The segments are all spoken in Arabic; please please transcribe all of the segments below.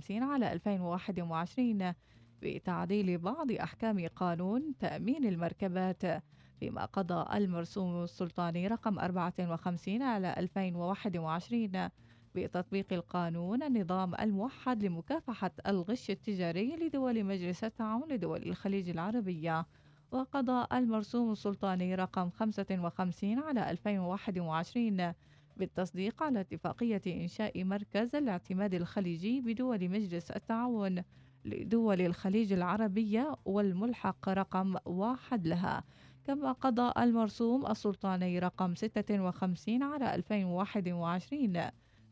56 على 2021 بتعديل بعض أحكام قانون تأمين المركبات فيما قضى المرسوم السلطاني رقم 54 على 2021 بتطبيق القانون النظام الموحد لمكافحة الغش التجاري لدول مجلس التعاون لدول الخليج العربية وقضى المرسوم السلطاني رقم 55 على 2021 بالتصديق على اتفاقية إنشاء مركز الاعتماد الخليجي بدول مجلس التعاون لدول الخليج العربية والملحق رقم واحد لها. كما قضى المرسوم السلطاني رقم 56 على 2021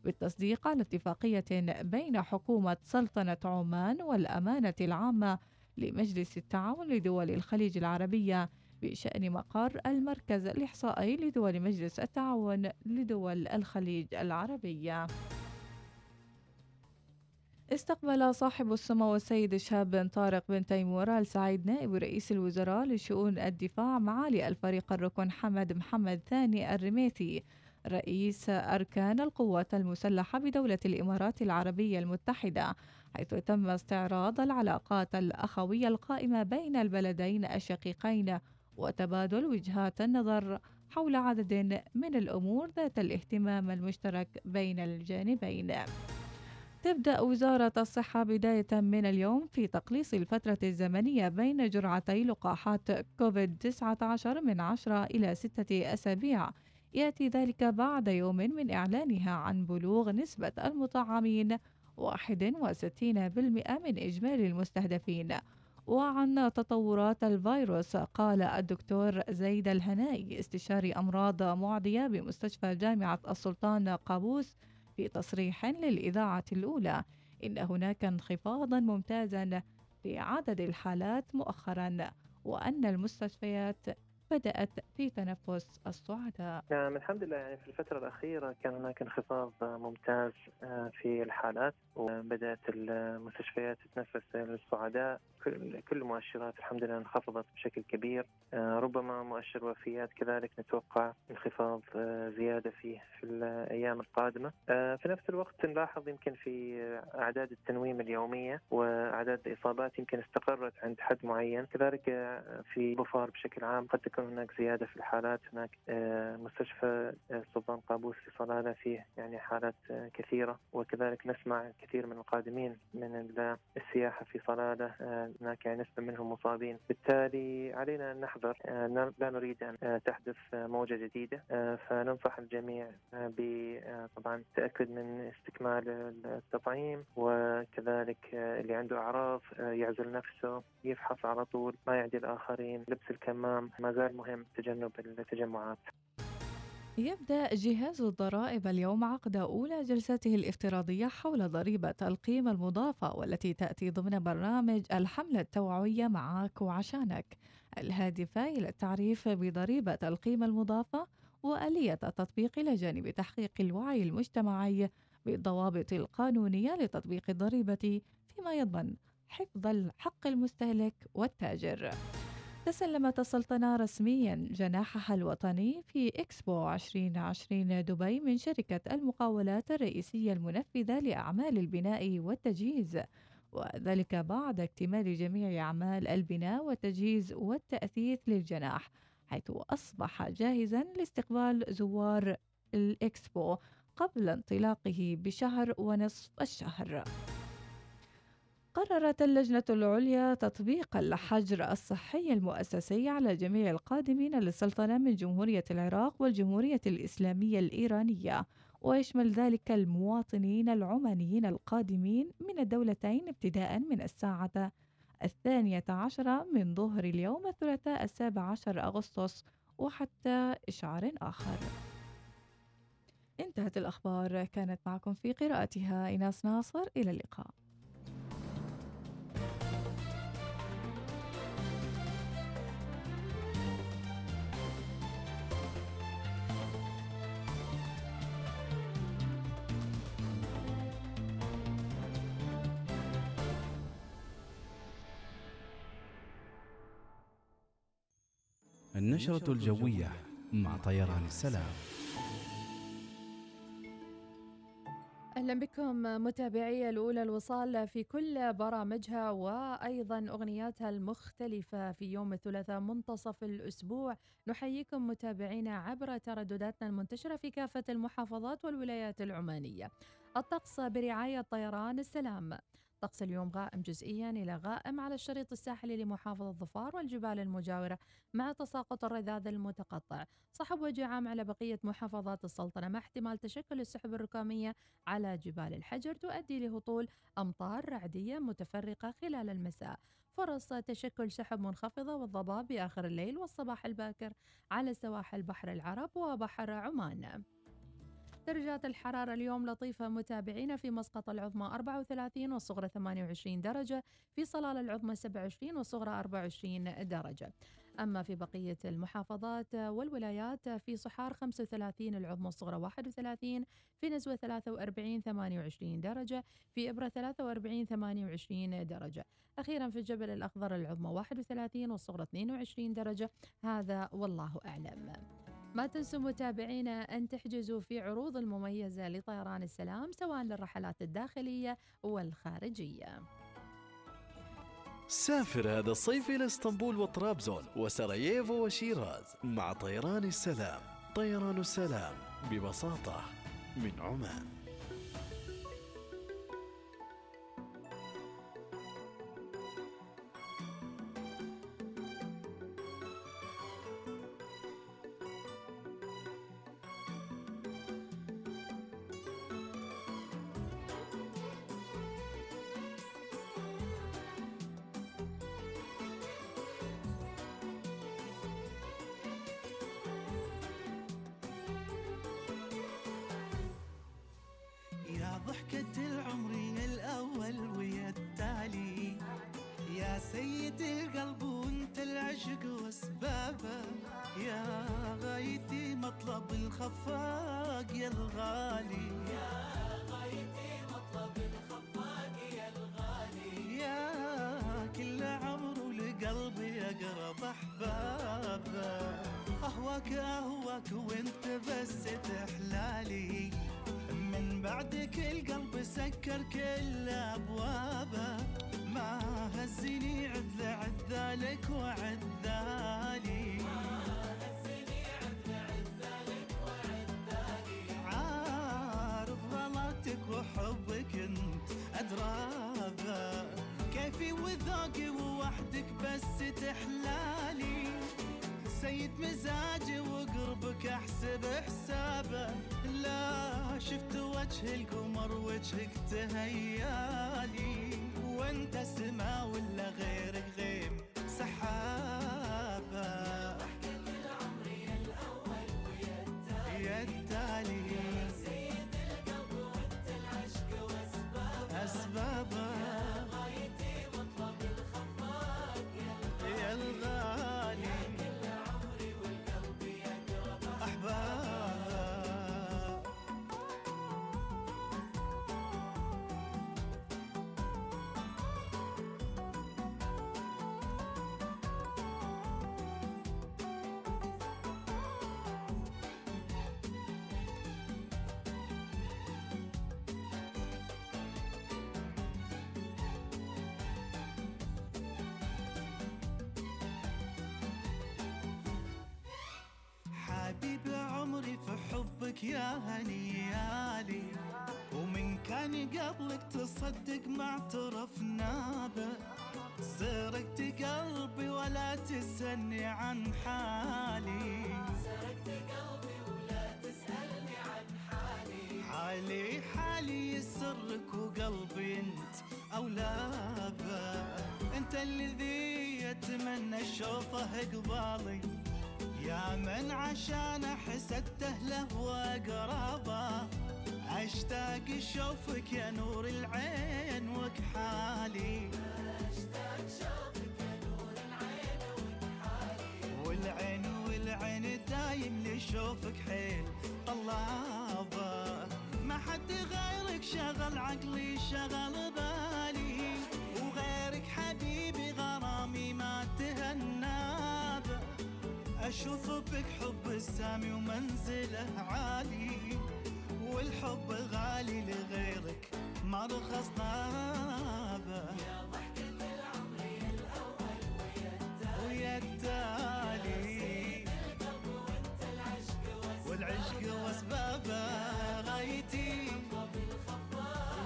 بالتصديق على اتفاقية بين حكومة سلطنة عمان والأمانة العامة لمجلس التعاون لدول الخليج العربية بشأن مقر المركز الإحصائي لدول مجلس التعاون لدول الخليج العربية. استقبل صاحب السمو السيد الشاب بن طارق بن تيمور السعيد نائب رئيس الوزراء لشؤون الدفاع معالي الفريق الركن حمد محمد ثاني الرميثي رئيس أركان القوات المسلحة بدولة الإمارات العربية المتحدة حيث تم استعراض العلاقات الأخوية القائمة بين البلدين الشقيقين وتبادل وجهات النظر حول عدد من الأمور ذات الاهتمام المشترك بين الجانبين. تبدأ وزارة الصحة بداية من اليوم في تقليص الفترة الزمنية بين جرعتي لقاحات كوفيد-19 من 10 إلى 6 أسابيع يأتي ذلك بعد يوم من إعلانها عن بلوغ نسبة المطعمين 61% من إجمالي المستهدفين وعن تطورات الفيروس. قال الدكتور زيد الهنائي استشاري أمراض معدية بمستشفى جامعة السلطان قابوس في تصريح للإذاعة الأولى. إن هناك انخفاضا ممتازا في عدد الحالات مؤخرا وأن المستشفيات بدأت في تنفس الصعداء نعم الحمد لله. يعني في الفترة الأخيرة كان هناك انخفاض ممتاز في الحالات وبدأت المستشفيات تتنفس للصعداء كل كل المؤشرات الحمد لله انخفضت بشكل كبير. آه، ربما مؤشر وفيات كذلك نتوقع انخفاض آه، زيادة فيه في الأيام القادمة. في نفس الوقت نلاحظ يمكن في أعداد التنويم اليومية وأعداد الإصابات يمكن استقرت عند حد معين. كذلك في بفار بشكل عام قد تكون هناك زيادة في الحالات. هناك آه، مستشفى السلطان آه، قابوس في صلالة فيه يعني حالات آه، كثيرة. وكذلك نسمع كثير من القادمين من السياحة في صلالة هناك نسبة منهم مصابين. بالتالي علينا أن نحذر لا نريد أن تحدث موجة جديدة فننصح الجميع طبعا التأكد من استكمال التطعيم وكذلك اللي عنده أعراض يعزل نفسه يفحص على طول ما يعدي الآخرين لبس الكمام ما زال مهم تجنب التجمعات. يبدأ جهاز الضرائب اليوم عقد أولى جلساته الافتراضية حول ضريبة القيمة المضافة والتي تأتي ضمن برنامج الحملة التوعوية معك وعشانك. الهادفة إلى التعريف بضريبة القيمة المضافة وآلية التطبيق إلى جانب تحقيق الوعي المجتمعي بالضوابط القانونية لتطبيق الضريبة فيما يضمن حفظ الحق المستهلك والتاجر. تسلمت السلطنة رسميا جناحها الوطني في إكسبو 2020 دبي من شركة المقاولات الرئيسية المنفذة لأعمال البناء والتجهيز. وذلك بعد اكتمال جميع أعمال البناء والتجهيز والتأثيث للجناح حيث أصبح جاهزا لاستقبال زوار الإكسبو قبل انطلاقه بشهر ونصف الشهر. قررت اللجنة العليا تطبيق الحجر الصحي المؤسسي على جميع القادمين للسلطنة من جمهورية العراق والجمهورية الإسلامية الإيرانية ويشمل ذلك المواطنين العمانيين القادمين من الدولتين ابتداء من الساعة الثانية عشرة من ظهر اليوم الثلاثاء السابع عشر أغسطس وحتى إشعار آخر. انتهت الأخبار. كانت معكم في قراءتها إيناس ناصر. إلى اللقاء. النشرة الجوية مع طيران السلام. أهلا بكم متابعي الأولى الوصال في كل برامجها وأيضا أغنياتها المختلفة في يوم الثلاثاء منتصف الأسبوع. نحييكم متابعينا عبر تردداتنا المنتشرة في كافة المحافظات والولايات العمانية. الطقس برعاية طيران السلام. طقس اليوم غائم جزئيا إلى غائم على الشريط الساحلي لمحافظة ظفار والجبال المجاورة مع تساقط الرذاذ المتقطع. صحب وجه عام على بقية محافظات السلطنة مع احتمال تشكل السحب الركامية على جبال الحجر تؤدي لهطول أمطار رعدية متفرقة خلال المساء. فرص تشكل سحب منخفضة والضباب بآخر الليل والصباح الباكر على سواحل بحر العرب وبحر عمان. درجات الحرارة اليوم لطيفة متابعينا في مسقط العظمى 34 والصغرى 28 درجة في صلال العظمى 27 والصغرى 24 درجة. أما في بقية المحافظات والولايات في صحار 35 العظمى الصغرى 31 في نزوة 43 28 درجة في إبرة 43 28 درجة. أخيرا في الجبل الأخضر العظمى 31 والصغرى 22 درجة. هذا والله أعلم. ما تنسوا متابعينا أن تحجزوا في عروض المميزة لطيران السلام سواء للرحلات الداخلية والخارجية. سافر هذا الصيف إلى إسطنبول وطرابزون وسراييفو وشيراز مع طيران السلام. طيران السلام ببساطة من عمان. سكر كل أبوابه ما هزني عد عذالك وعذالي ما هزني عارف وحبك انت أدرابة. كيفي وذوقي ووحدك بس تحلالي. سيد مزاجي وقربك أحسب حسابه. لا شفت وجه القمر وجهك تهيالي وانت سما ولا غير؟ حبك يا هنيالي ومن كان قبلك تصدق ما اعترفنا به. سرقت قلبي ولا تسألني عن حالي. سرقت قلبي ولا تسألني عن حالي. حالي حالي يسرك وقلبي انت أولى انت الذي يتمنى اشوفه قبالي. يا من عشان حسدته له وقرابه أشتاق شوفك يا نور العين وكحالي. اشتاق شوفك يا نور العين وكحالي والعين والعين دايم لشوفك حيل طلابة. ما حد غيرك شغل عقلي شغل بالي. وغيرك حبيبي غرامي أشوف بك حب السامي ومنزله عالي والحب غالي لغيرك ما رخص طابه ويا التالي. والعشق واسبابه غايتي.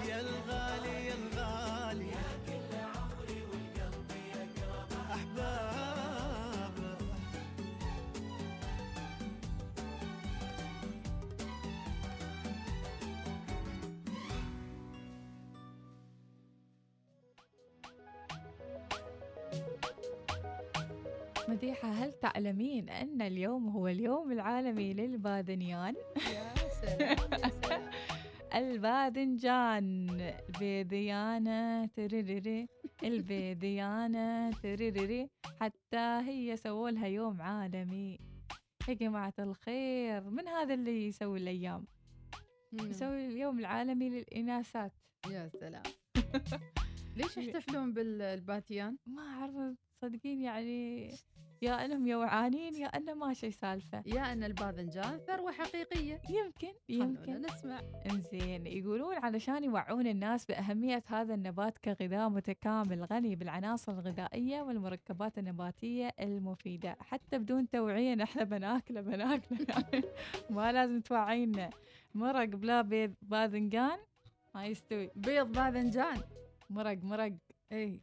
يا الغالي يا الغالي. مديحة هل تعلمين أن اليوم هو اليوم العالمي للباذنيان؟ يا سلام يا سلام الباذنجان البيذيانة تريريري البيذيانة تريريري حتى هي سووا لها يوم عالمي يا جماعة الخير من هذا اللي يسوي الأيام. يسوي اليوم العالمي للإناثات يا سلام ليش يحتفلون بالباتيان؟ ما أعرف صدقين يعني يا انهم يوعانين يا انه ما شي سالفة. يا أن الباذنجان ثروه حقيقيه يمكن يمكن. نسمع. إنزين يقولون علشان يوعون الناس بأهمية هذا النبات كغذاء متكامل غني بالعناصر الغذائية والمركبات النباتية المفيدة. حتى بدون توعية نحن بناكله بناكله. يعني ما لازم توعينا. مرق بلا بيض باذنجان. ما يستوي. بيض باذنجان. مرق مرق. اي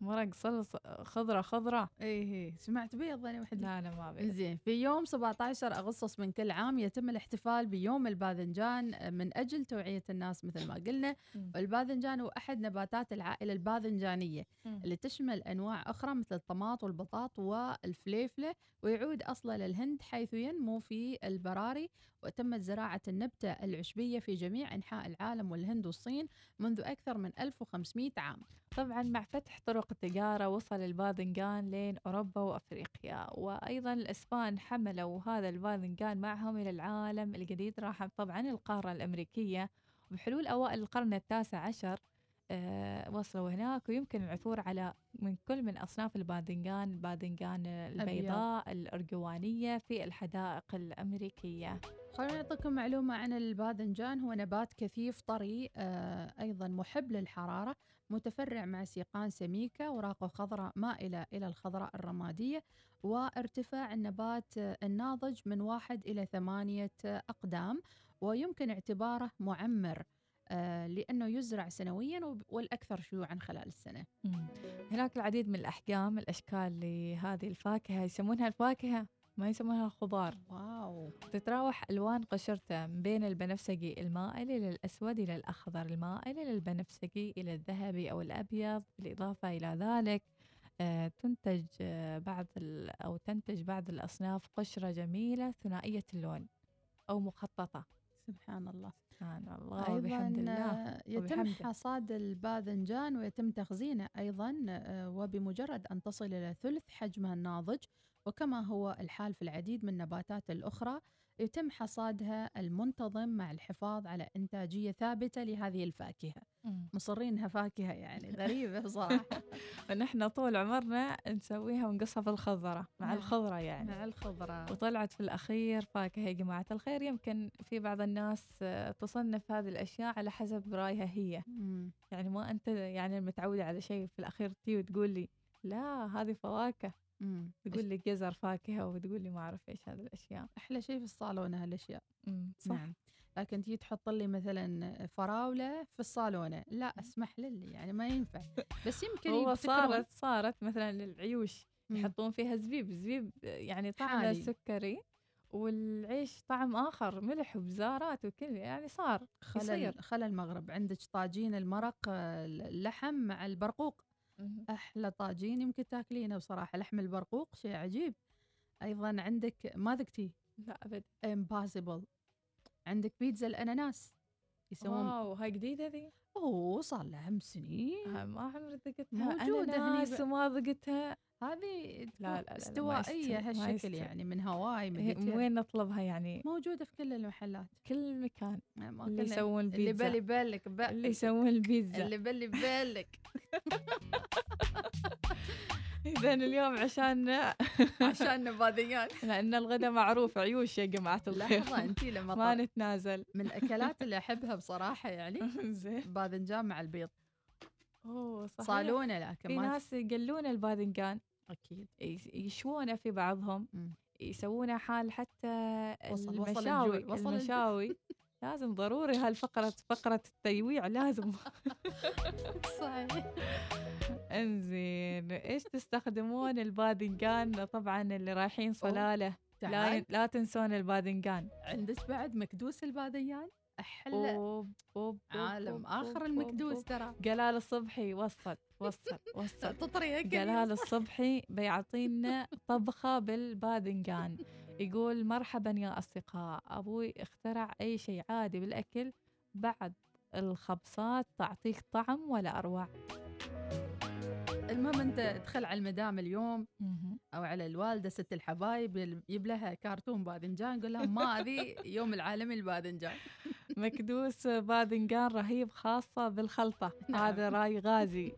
مرق صلص خضرة خضرة. اي هي سمعت بيض أنا وحده لا لا ما بيض زين. في يوم 17 اغسطس من كل عام يتم الاحتفال بيوم الباذنجان من أجل توعية الناس مثل ما قلنا. مم. والباذنجان هو أحد نباتات العائلة الباذنجانية مم. اللي تشمل أنواع أخرى مثل الطماط والبطاط والفليفلة ويعود اصله للهند حيث ينمو في البراري. وتمت زراعة النبتة العشبية في جميع أنحاء العالم والهند والصين منذ أكثر من 1500 عام. طبعا مع فتح طرق التجارة وصل الباذنجان لين أوروبا وأفريقيا وأيضا الإسبان حملوا هذا الباذنجان معهم إلى العالم الجديد راح طبعا القارة الأمريكية وبحلول أوائل القرن التاسع عشر آه وصلوا هناك ويمكن العثور على من كل من أصناف الباذنجان الباذنجان البيضاء الأرجوانية في الحدائق الأمريكية. خلينا نعطيكم معلومة عن الباذنجان هو نبات كثيف طري آه أيضا محب للحرارة متفرع مع سيقان سميكة أوراقه خضراء مائلة إلى الخضراء الرمادية وارتفاع النبات الناضج من واحد إلى ثمانية أقدام ويمكن اعتباره معمر آه لأنه يزرع سنويا والأكثر شيوعا خلال السنة. هناك العديد من الأحجام الأشكال لهذه الفاكهة يسمونها الفاكهة ما يسمونها الخضار واو. تتراوح ألوان قشرته من بين البنفسجي المائل إلى الأسود إلى الأخضر المائل إلى البنفسجي إلى الذهبي أو الأبيض بالإضافة إلى ذلك آه، تنتج آه، بعض أو تنتج بعض الأصناف قشرة جميلة ثنائية اللون أو مخططة. سبحان الله. سبحان الله أيضا وبحمد الله آه، يتم. حصاد الباذنجان ويتم تخزينه أيضا وبمجرد أن تصل إلى ثلث حجمها الناضج وكما هو الحال في العديد من النباتات الأخرى يتم حصادها المنتظم مع الحفاظ على إنتاجية ثابتة لهذه الفاكهة. مم. مصرين إنها فاكهة يعني غريبة بصراحة ونحن طول عمرنا نسويها ونقصها في الخضرة مع نعم. الخضرة يعني. مع الخضرة. وطلعت في الأخير فاكهة يا جماعة الخير. يمكن في بعض الناس تصنف هذه الأشياء على حسب رأيها هي. مم. يعني ما أنت يعني المتعودة على شيء في الأخير تي وتقول لي لا هذه فواكه. تقول لي جزر فاكهة وتقول لي ما أعرف إيش هذه الأشياء. أحلى شيء في الصالون هالأشياء. أمم، صح. نعم. لكن تيجي تحط لي مثلا فراولة في الصالونة. لا أسمح لي يعني ما ينفع. بس يمكن هو. صارت صارت مثلا للعيوش. يحطون فيها زبيب. زبيب يعني طعمه. سكري والعيش طعم آخر ملح وبزارات وكل يعني صار خلل. خلل المغرب. عندك طاجين المرق آه، اللحم مع البرقوق. مهم. أحلى طاجين يمكن تاكلينه بصراحة. لحم البرقوق شيء عجيب. أيضا عندك ما ذقتي؟ لا أبد. impossible عندك بيتزا الأناناس يسوون wow هاي جديدة ذي؟ أوه صار لها سنين. ما عمري ذقتها. موجودة هني وما ذقتها. هذه لا، لا، ما هالشكل. يعني من هواي من. وين نطلبها يعني؟ موجودة في كل المحلات. كل مكان. اللي يسوون اللي البيتزا بالي بالك بقى اللي يسوون البيتزا اللي بالي بالك اذا اليوم عشان عشان باذنجان لأن الغداء معروف عيوش يا جماعة الخير. لحظه انت لما ما نتنازل. من الأكلات اللي أحبها بصراحة يعني زين. باذنجان مع البيض. أوه صحيح. صالونه لكن في ما ناس يقلون الباذنجان. أكيد. يشوونه في بعضهم. يسوونه حال حتى وصل- وصل المشاوي وصل الجوع. المشاوي. لازم ضروري هالفقرة فقرة التيويع لازم. صحيح. إنزين. إيش تستخدمون الباذنجان؟ طبعا اللي رايحين صلالة. لا لا تنسون الباذنجان. عندك بعد مكدوس الباذنجان؟ أحلى أوب أوب عالم آخر المكدوس. ترى. جلال الصبحي وصل وصل وصل. تطري جلال الصبحي بيعطينا طبخة بالباذنجان. يقول مرحبا يا أصدقاء أبوي اخترع أي شيء عادي بالأكل بعد الخبصات تعطيك طعم ولا أروع. المهم أنت ادخل على المدام اليوم أو على الوالدة ست الحبايب يجيب لها كرتون باذنجان قول لها ما هذه يوم العالمي الباذنجان. مكدوس باذنجان رهيب خاصة بالخلطة. نعم. هذا رأي غازي.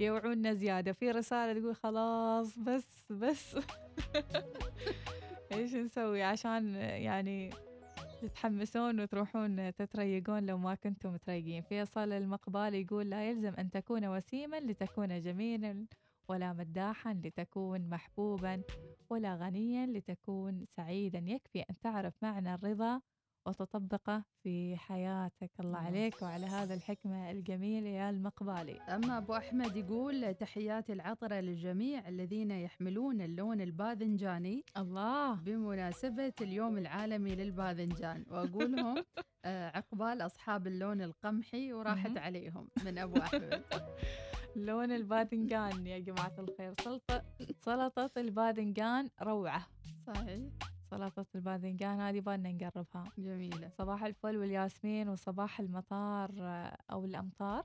يوعونا زيادة. في رسالة تقول خلاص بس بس. إيش نسوي؟ عشان يعني تتحمسون وتروحون تتريقون لو ما كنتم متريقين. فيصل المقبال يقول لا يلزم أن تكون وسيما لتكون جميلا ولا مداحا لتكون محبوبا ولا غنيا لتكون سعيدا. يكفي أن تعرف معنى الرضا وتطبقه في حياتك. الله الله. عليك وعلى هذا الحكمة الجميلة يا المقبالي. أما أبو أحمد يقول تحياتي العطرة للجميع الذين يحملون اللون الباذنجاني الله. بمناسبة اليوم العالمي للباذنجان. وأقولهم آه، عقبال أصحاب اللون القمحي وراحت. عليهم من أبو أحمد. لون الباذنجان يا جماعة الخير. سلطة سلطة الباذنجان روعة. صحيح. سلطة الباذنجان هذه بالنا نقربها جميلة. صباح الفل والياسمين وصباح المطار آه، أو الأمطار.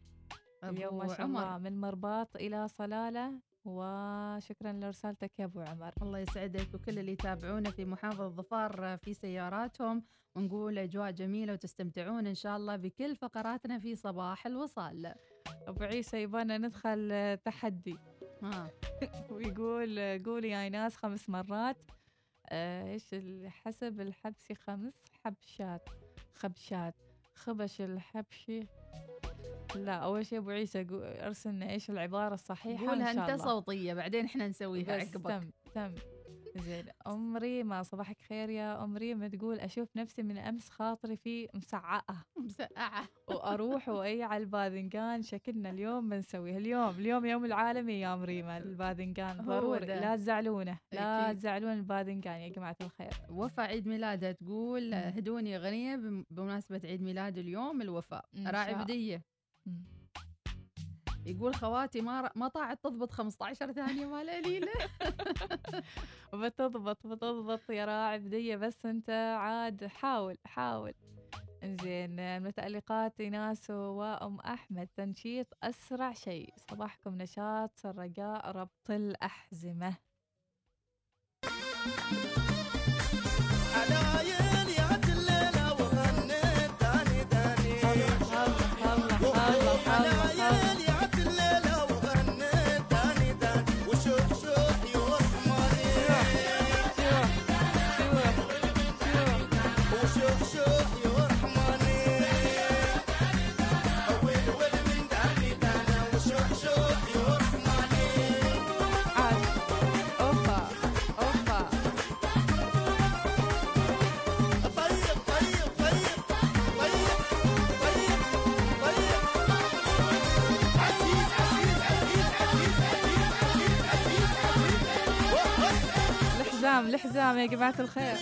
اليوم ما شاء الله من مرباط إلى صلالة وشكرا لرسالتك يا أبو عمر. الله يسعدك وكل اللي يتابعونا في محافظة ظفار في سياراتهم. ونقول أجواء جميلة وتستمتعون إن شاء الله بكل فقراتنا في صباح الوصال. أبو عيسى يبانا ندخل آه، تحدي. ها. ويقول آه، قولي يا ناس خمس مرات. آه، إيش حسب الحبسي خمس حبشات خبشات. خبش الحبشي؟ لا أول شيء أبو عيسى ارسلنا إيش العبارة الصحيحة قولها الله. صوتية بعدين إحنا نسويها عقبك. تم تم. زين أمري ما صباحك خير يا أمري ما تقول أشوف نفسي من أمس خاطري في مسعقة. مسقعة وأروح وأي على الباذنجان. شكلنا اليوم بنسويها اليوم اليوم يوم العالمي يا مريمة الباذنجان. ضروري. لا تزعلونه لا. تزعلون الباذنجان يا جماعة الخير. وفاء عيد ميلادها تقول. هدوني غنية بم- بمناسبة عيد ميلاد اليوم الوفاء. راعي بدية. يقول خواتي ما ما طاعت تضبط 15 ثانية مال قليلة بتضبط بتضبط يا راعي بدية بس أنت عاد حاول حاول. زين المتألقات إيناس وأم أحمد تنشيط أسرع شيء. صباحكم نشاط رجاء ربط الأحزمة. الحزام يا جماعة الخير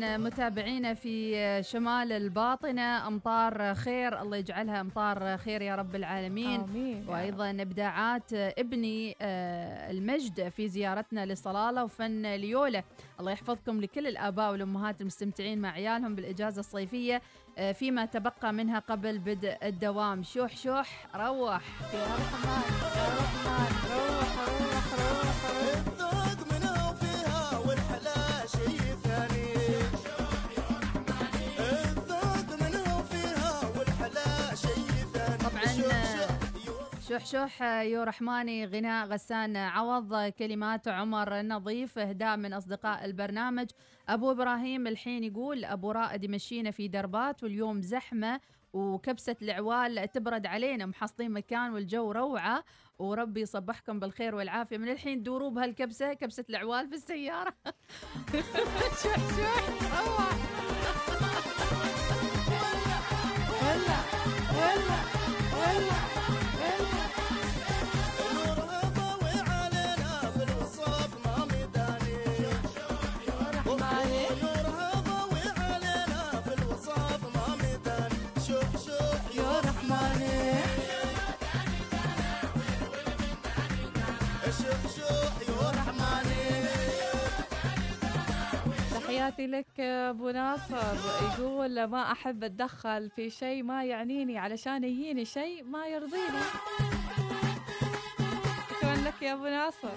متابعينا في شمال الباطنة أمطار خير. الله يجعلها أمطار خير يا رب العالمين. آمين. وأيضا إبداعات ابني آه، المجد في زيارتنا لصلالة وفن ليولة. الله يحفظكم لكل الآباء والأمهات المستمتعين مع عيالهم بالإجازة الصيفية آه، فيما تبقى منها قبل بدء الدوام. شوح شوح روح. يا رحمن يا رحمن روح روح روح روح. شوح شوح يو رحماني غناء غسان عوض كلمات عمر نظيف اهداء من أصدقاء البرنامج. أبو إبراهيم الحين يقول أبو رائد يمشينا في دربات واليوم زحمة وكبسة العوال تبرد علينا محصلين مكان والجو روعة. وربي يصبحكم بالخير والعافية. من الحين دوروا بهالكبسة كبسة العوال في السيارة. شوح شوح روعة تحياتي لك أبو ناصر يقول ما أحب أتدخل في شيء ما يعنيني علشان يجيني شيء ما يرضيني. شكرا لك يا أبو ناصر.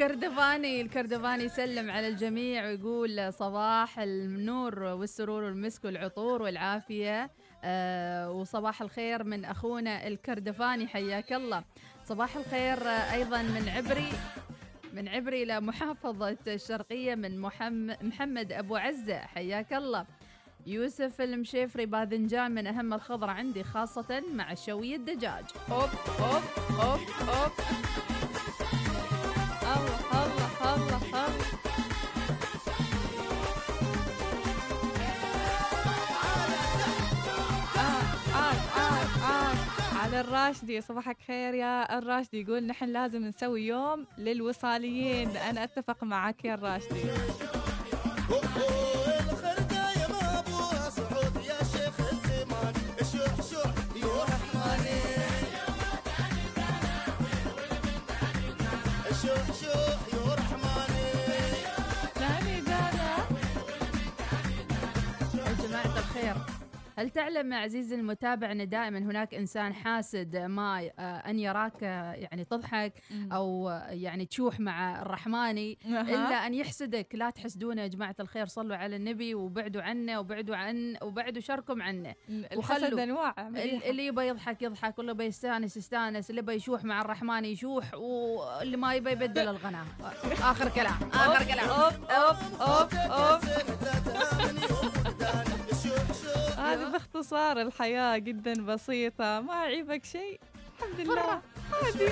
الكردفاني الكردفاني يسلم على الجميع ويقول صباح النور والسرور والمسك والعطور والعافية. آه وصباح الخير من أخونا الكردفاني حياك الله. صباح الخير أيضا من عبري من عبري إلى محافظة الشرقية من محمد أبو عزة حياك الله. يوسف المشيفري باذنجان من أهم الخضرة عندي خاصة مع شوي الدجاج. اوف اوف اوف اوف آه، على الراشدي صباحك خير يا الراشدي يقول نحن لازم نسوي يوم للوصاليين أنا اتفق معك يا الراشدي هل تعلم عزيزي المتابع أن دائما هناك إنسان حاسد ما آه، أن يراك آه، يعني تضحك أو آه، يعني تشوح مع الرحماني إلا أن يحسدك. لا تحسدونه يا جماعة الخير صلوا على النبي وبعدوا عنه وبعدوا عن وبعدوا شركم عنه. الحسد أنواع. اللي يبى يضحك يضحك واللي يبى يستانس يستانس اللي يبى يشوح مع الرحمن يشوح واللي ما يبى يبدل الغنى آخر كلام آخر كلام. أوف أوف أوف أوف. هذه باختصار الحياة جدا بسيطة. ما عيبك شيء؟ الحمد لله. عادي.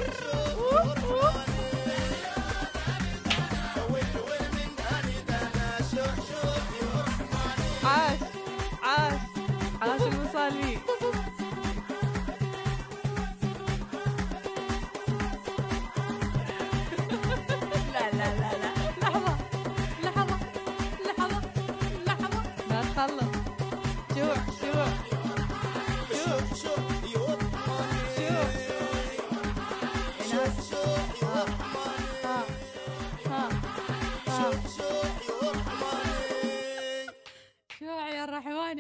عاش. عاش. عاش الوصالي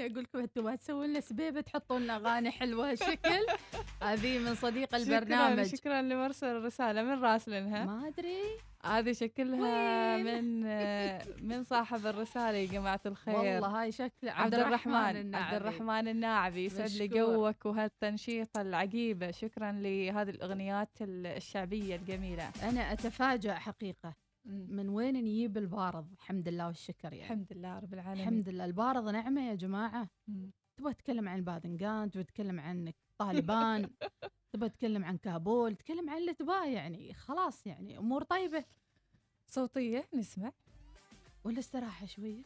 أقول لكم أنتم ما تسوون لنا سبيبه تحطوا لنا أغاني حلوة. هالشكل هذه من صديق البرنامج. شكرا شكرا لمرسل الرسالة. من راسلنها ما أدري. هذه شكلها؟ من من صاحب الرسالة يا جماعة الخير. والله هاي شكل عبد الرحمن عبد. الرحمن الناعبي يسعد لي. جوك وهالتنشيطة العجيبة شكرا لهذه الأغنيات الشعبية الجميلة. أنا أتفاجأ حقيقة. من وين نجيب البارض؟ الحمد لله والشكر يعني. الحمد لله رب العالمين. الحمد لله. البارض نعمة يا جماعة. تبغى تتكلم عن باذنجان تبغى تتكلم عن طالبان تبغى تتكلم عن كابول تتكلم عن اللي تباه يعني. خلاص يعني أمور طيبة. صوتية نسمع. ولا استراحة شوية؟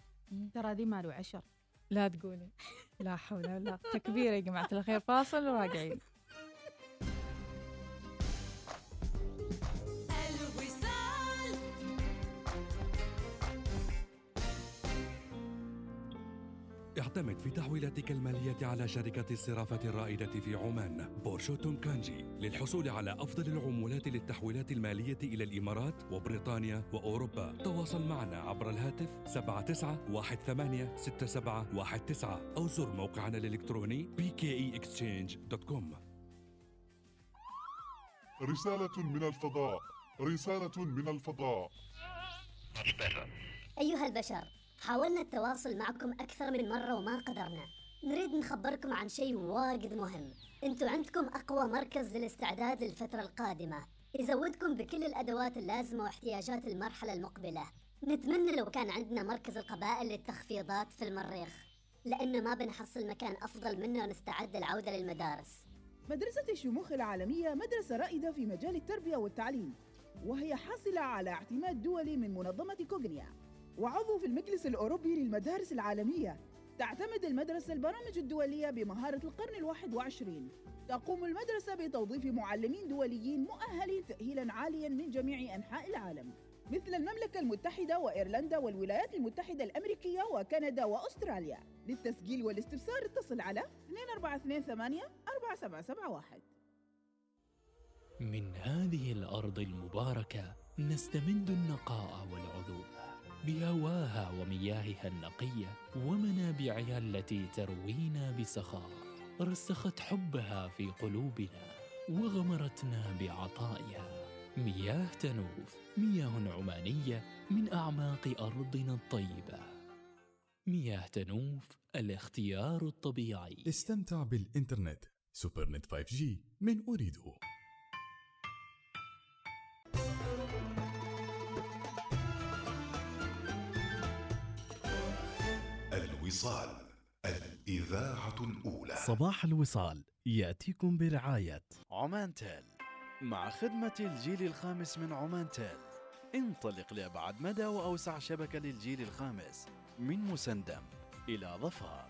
ترى ذي ماله عشر. لا تقولي. لا حول ولا قوة تكبير يا جماعة الخير. فاصل وراجعين. اعتمد في تحويلاتك المالية على شركة الصرافة الرائدة في عمان. بورشو تونكانجي للحصول على أفضل العمولات للتحويلات المالية إلى الإمارات وبريطانيا وأوروبا. تواصل معنا عبر الهاتف 79186719 أو زر موقعنا الإلكتروني bkeexchange.com رسالة من الفضاء. رسالة من الفضاء. أيها البشر حاولنا التواصل معكم أكثر من مرة وما قدرنا. نريد نخبركم عن شيء واجد مهم. أنتوا عندكم أقوى مركز للاستعداد للفترة القادمة. يزودكم بكل الأدوات اللازمة واحتياجات المرحلة المقبلة. نتمنى لو كان عندنا مركز القبائل للتخفيضات في المريخ لأنه ما بنحصل مكان أفضل منه نستعد للعودة للمدارس. مدرسة الشموخ العالمية مدرسة رائدة في مجال التربية والتعليم وهي حاصلة على اعتماد دولي من منظمة كوغنيا. وعضو في المجلس الأوروبي للمدارس العالمية. تعتمد المدرسة البرامج الدولية بمهارة القرن الواحد وعشرين. تقوم المدرسة بتوظيف معلمين دوليين مؤهلين تأهيلا عاليا من جميع أنحاء العالم. مثل المملكة المتحدة وإيرلندا والولايات المتحدة الأمريكية وكندا وأستراليا. للتسجيل والاستفسار اتصل على 2428 4771 من هذه الأرض المباركة نستمد النقاء والعذوبه بهواها ومياهها النقية ومنابعها التي تروينا بسخاء رسخت حبها في قلوبنا وغمرتنا بعطائها. مياه تنوف مياه عمانية من أعماق أرضنا الطيبة. مياه تنوف الاختيار الطبيعي. استمتع بالإنترنت. سوبر نت 5G من أريدو الوصال الإذاعة الأولى. صباح الوصال يأتيكم برعاية عمان تيل مع خدمة الجيل الخامس من عمان تيل انطلق لأبعد مدى وأوسع شبكة للجيل الخامس من مسندم إلى ظفار.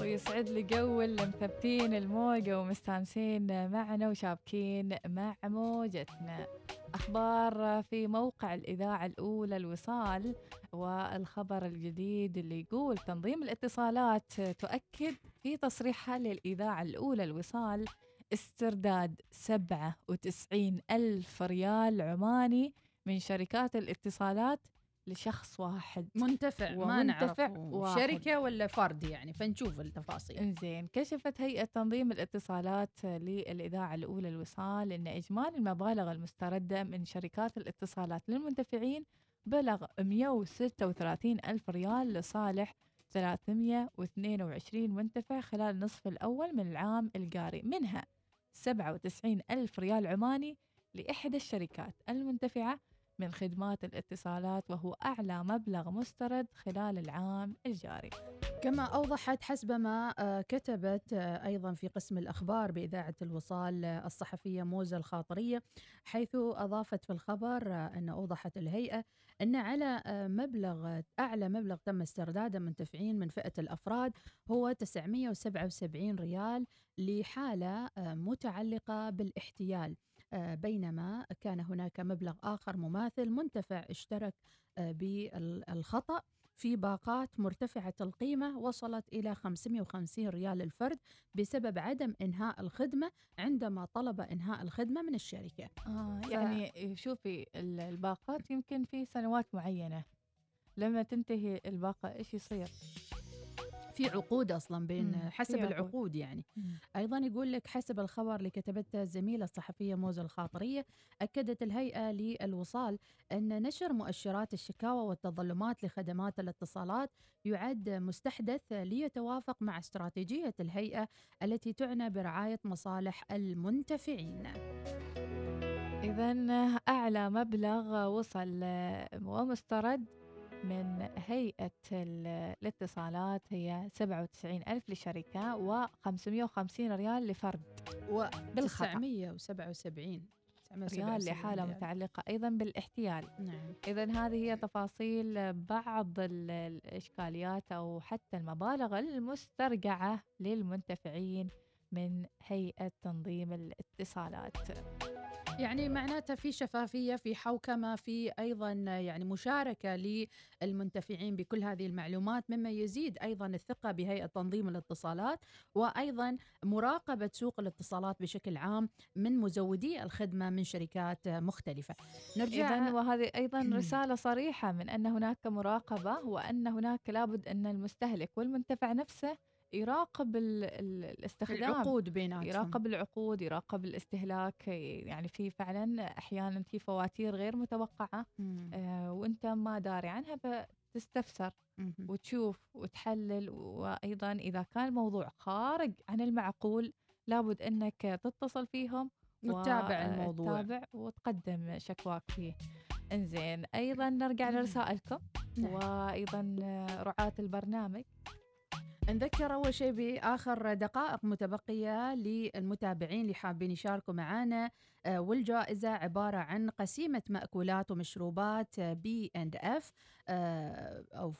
ويسعد لي جو اللي مثبتين الموجة ومستانسين معنا وشابكين مع موجتنا. أخبار في موقع الإذاعة الأولى الوصال والخبر الجديد اللي يقول تنظيم الاتصالات تؤكد في تصريحها للإذاعة الأولى الوصال استرداد 97 ألف ريال عماني من شركات الاتصالات لشخص واحد. منتفع ما نعرف. شركة ولا فرد يعني؟ فنشوف التفاصيل. إنزين كشفت هيئة تنظيم الاتصالات للإذاعة الأولى الوصال أن إجمالي المبالغ المستردة من شركات الاتصالات للمنتفعين بلغ 136 ألف ريال لصالح 322 منتفع خلال النصف الأول من العام الجاري. منها 97 ألف ريال عماني لإحدى الشركات المنتفعة من خدمات الاتصالات وهو أعلى مبلغ مسترد خلال العام الجاري. كما أوضحت حسب ما آه، كتبت آه، أيضا في قسم الأخبار بإذاعة الوصال آه، الصحفية موزة الخاطرية حيث أضافت في الخبر أن أوضحت الهيئة أن على مبلغ أعلى مبلغ تم استرداده منتفعين من فئة الأفراد هو 977 ريال لحالة متعلقة بالاحتيال. بينما كان هناك مبلغ آخر مماثل منتفع اشترك آه، بالخطأ في باقات مرتفعة القيمة وصلت إلى 550 ريال الفرد بسبب عدم إنهاء الخدمة عندما طلب إنهاء الخدمة من الشركة آه ف- يعني شوفي ال- الباقات يمكن في سنوات معينة لما تنتهي الباقة إيش يصير؟ في عقود أصلا بين مم، حسب. العقود يعني مم. أيضا يقول لك حسب الخبر اللي كتبته الزميلة الصحفية موزة الخاطرية أكدت الهيئة للوصال أن نشر مؤشرات الشكاوى والتظلمات لخدمات الاتصالات يعد مستحدث ليتوافق مع استراتيجية الهيئة التي تعنى برعاية مصالح المنتفعين إذا أعلى مبلغ وصل ومسترد من هيئة ال- الاتصالات هي 97 ألف لشركة و550 ريال لفرد. و بالخطأ 977 ريال لحالة متعلقة أيضا بالاحتيال. نعم. إذا هذه هي تفاصيل بعض ال- الإشكاليات أو حتى المبالغ المسترجعة للمنتفعين من هيئة تنظيم الاتصالات. يعني معناتها في شفافية في حوكمة في أيضا يعني مشاركة للمنتفعين بكل هذه المعلومات مما يزيد أيضا الثقة بهيئة تنظيم الاتصالات وأيضا مراقبة سوق الاتصالات بشكل عام من مزودي الخدمة من شركات مختلفة. نرجع إذا وهذه أيضا رسالة صريحة من أن هناك مراقبة وأن هناك لابد أن المستهلك والمنتفع نفسه يراقب ال- ال- الاستخدام العقود بيناتهم يراقب العقود يراقب الاستهلاك يعني في فعلا أحيانا في فواتير غير متوقعة. آه وأنت ما داري عنها فتستفسر. وتشوف وتحلل وأيضا إذا كان الموضوع خارج عن المعقول لابد أنك تتصل فيهم وتتابع الموضوع. تتابع وتقدم شكواك فيه إنزين أيضا نرجع لرسائلكم نعم. وأيضا رعاة البرنامج نذكر أول شيء بآخر دقائق متبقية للمتابعين اللي حابين يشاركوا معنا آه، والجائزة عبارة عن قسيمة مأكولات ومشروبات بي اند اف أو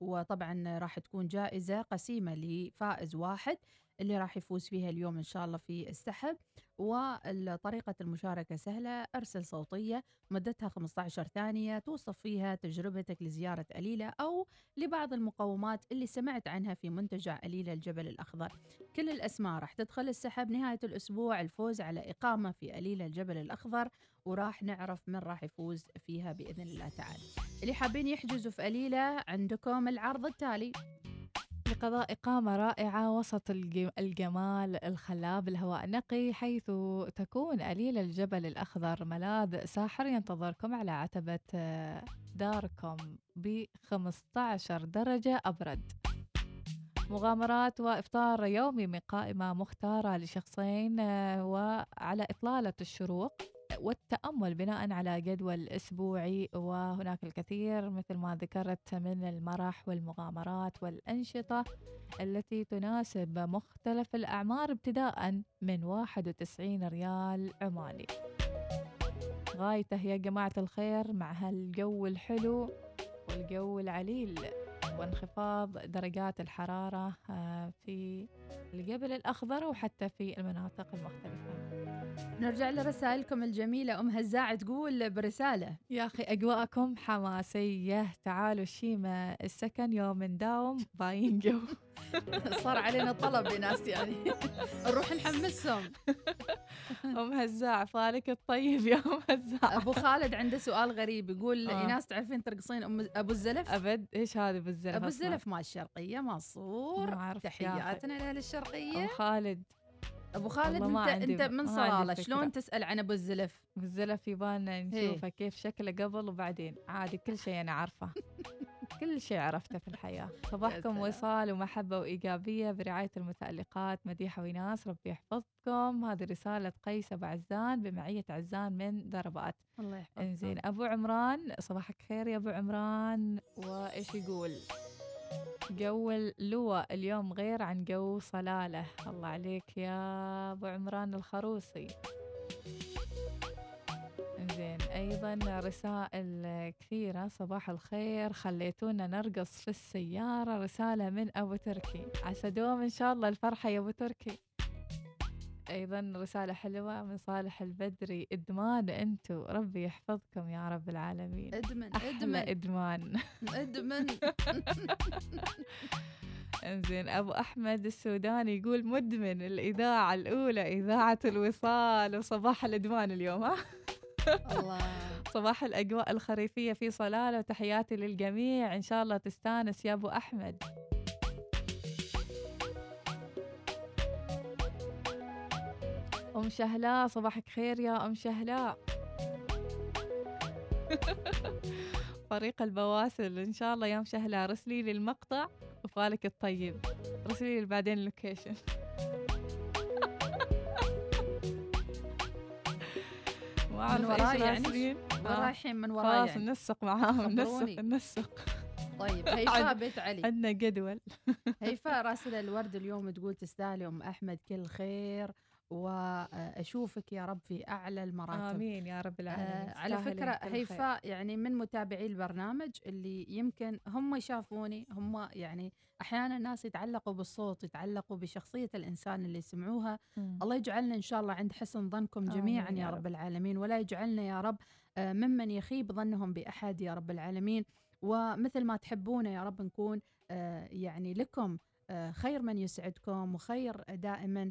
وطبعا راح تكون جائزة قسيمة لفائز واحد. اللي راح يفوز فيها اليوم إن شاء الله في السحب. وطريقة المشاركة سهلة أرسل صوتية مدتها 15 ثانية توصف فيها تجربتك لزيارة أليلة أو لبعض المقومات اللي سمعت عنها في منتجع أليلة الجبل الأخضر. كل الأسماء راح تدخل السحب. نهاية الأسبوع الفوز على إقامة في أليلة الجبل الأخضر وراح نعرف من راح يفوز فيها بإذن الله تعالى. اللي حابين يحجزوا في أليلة عندكم العرض التالي. لقضاء إقامة رائعة وسط الج- الجمال الخلاب الهواء النقي حيث تكون أليل الجبل الأخضر ملاذ ساحر ينتظركم على عتبة داركم ب 15 درجة أبرد. مغامرات وإفطار يومي من قائمة مختارة لشخصين وعلى إطلالة الشروق. والتأمل بناء على جدول أسبوعي وهناك الكثير مثل ما ذكرت من المرح والمغامرات والأنشطة التي تناسب مختلف الأعمار ابتداء من 91 ريال عماني غايته يا جماعة الخير مع هالجو الحلو والجو العليل وانخفاض درجات الحرارة آه، في الجبل الأخضر وحتى في المناطق المختلفة. نرجع لرسائلكم الجميلة. أم هزاع تقول برسالة. يا أخي أجواءكم حماسية. تعالوا شيمة السكن يوم نداوم باين جو. صار علينا طلب يا ناس يعني. نروح نحمسهم. أم هزاع فالك الطيب يا أم هزاع. أبو خالد عنده سؤال غريب. يقول آه. ايناس تعرفين ترقصين أم أبو الزلف؟ أبد إيش هذا أبو أصلاً؟ الزلف مال الشرقية منصور أخي. تحياتنا لأهل أم الشرقية خالد. أبو خالد عندي- أنت من فكرة. شلون تسأل عن أبو الزلف؟ بالزلف يبان إيه. نشوفه كيف شكله قبل وبعدين. عادي كل شيء أنا عارفة. كل شيء عرفته في الحياة. صباحكم. وصال ومحبة وإيجابية برعاية المتألقات مديحة وناس. ربي يحفظكم. هذه رسالة قيس أبو عزان بمعية عزان من دربات. الله يحفظك إنزين أبو عمران صباحك خير يا أبو عمران. وإيش يقول؟ جو اللواء اليوم غير عن جو صلالة. الله عليك يا أبو عمران الخروصي. زين أيضا رسائل كثيرة. صباح الخير. خليتونا نرقص في السيارة. رسالة من أبو تركي. عسى دوم إن شاء الله الفرحة يا أبو تركي. أيضا رسالة حلوة من صالح البدري إدمان أنتو ربي يحفظكم يا رب العالمين. إدمن أحلى إدمن. إدمان. إدمن. إنزين أبو أحمد السوداني يقول مدمن الإذاعة الأولى إذاعة الوصال وصباح الإدمان اليوم ها؟ الله. صباح الأجواء الخريفية في صلالة وتحياتي للجميع. إن شاء الله تستانس يا أبو أحمد. أم شهلاء صباحك خير يا أم شهلاء فريق البواسل إن شاء الله يا ام شهلاء رسلي لي المقطع وفالك الطيب. رسلي لي بعدين ال location. ما إيش وراي يعني؟ آه. رايحين من وراي خلاص يعني. ننسق معاهم. ننسق ننسق. طيب هيفاء بيت علي. عندنا جدول. هيفاء راسلة الورد اليوم تقول تستاهلي أم أحمد كل خير. وأشوفك يا رب في أعلى المراتب آمين يا رب العالمين آه على فكرة كل خير. هيفاء يعني من متابعي البرنامج اللي يمكن هم يشافوني هم يعني أحيانا الناس يتعلقوا بالصوت يتعلقوا بشخصية الإنسان اللي يسمعوها مم. الله يجعلنا إن شاء الله عند حسن ظنكم جميعا يا يا رب. رب العالمين ولا يجعلنا يا رب آه، ممن يخيب ظنهم بأحد يا رب العالمين ومثل ما تحبونا يا رب نكون آه، يعني لكم خير من يسعدكم وخير دائما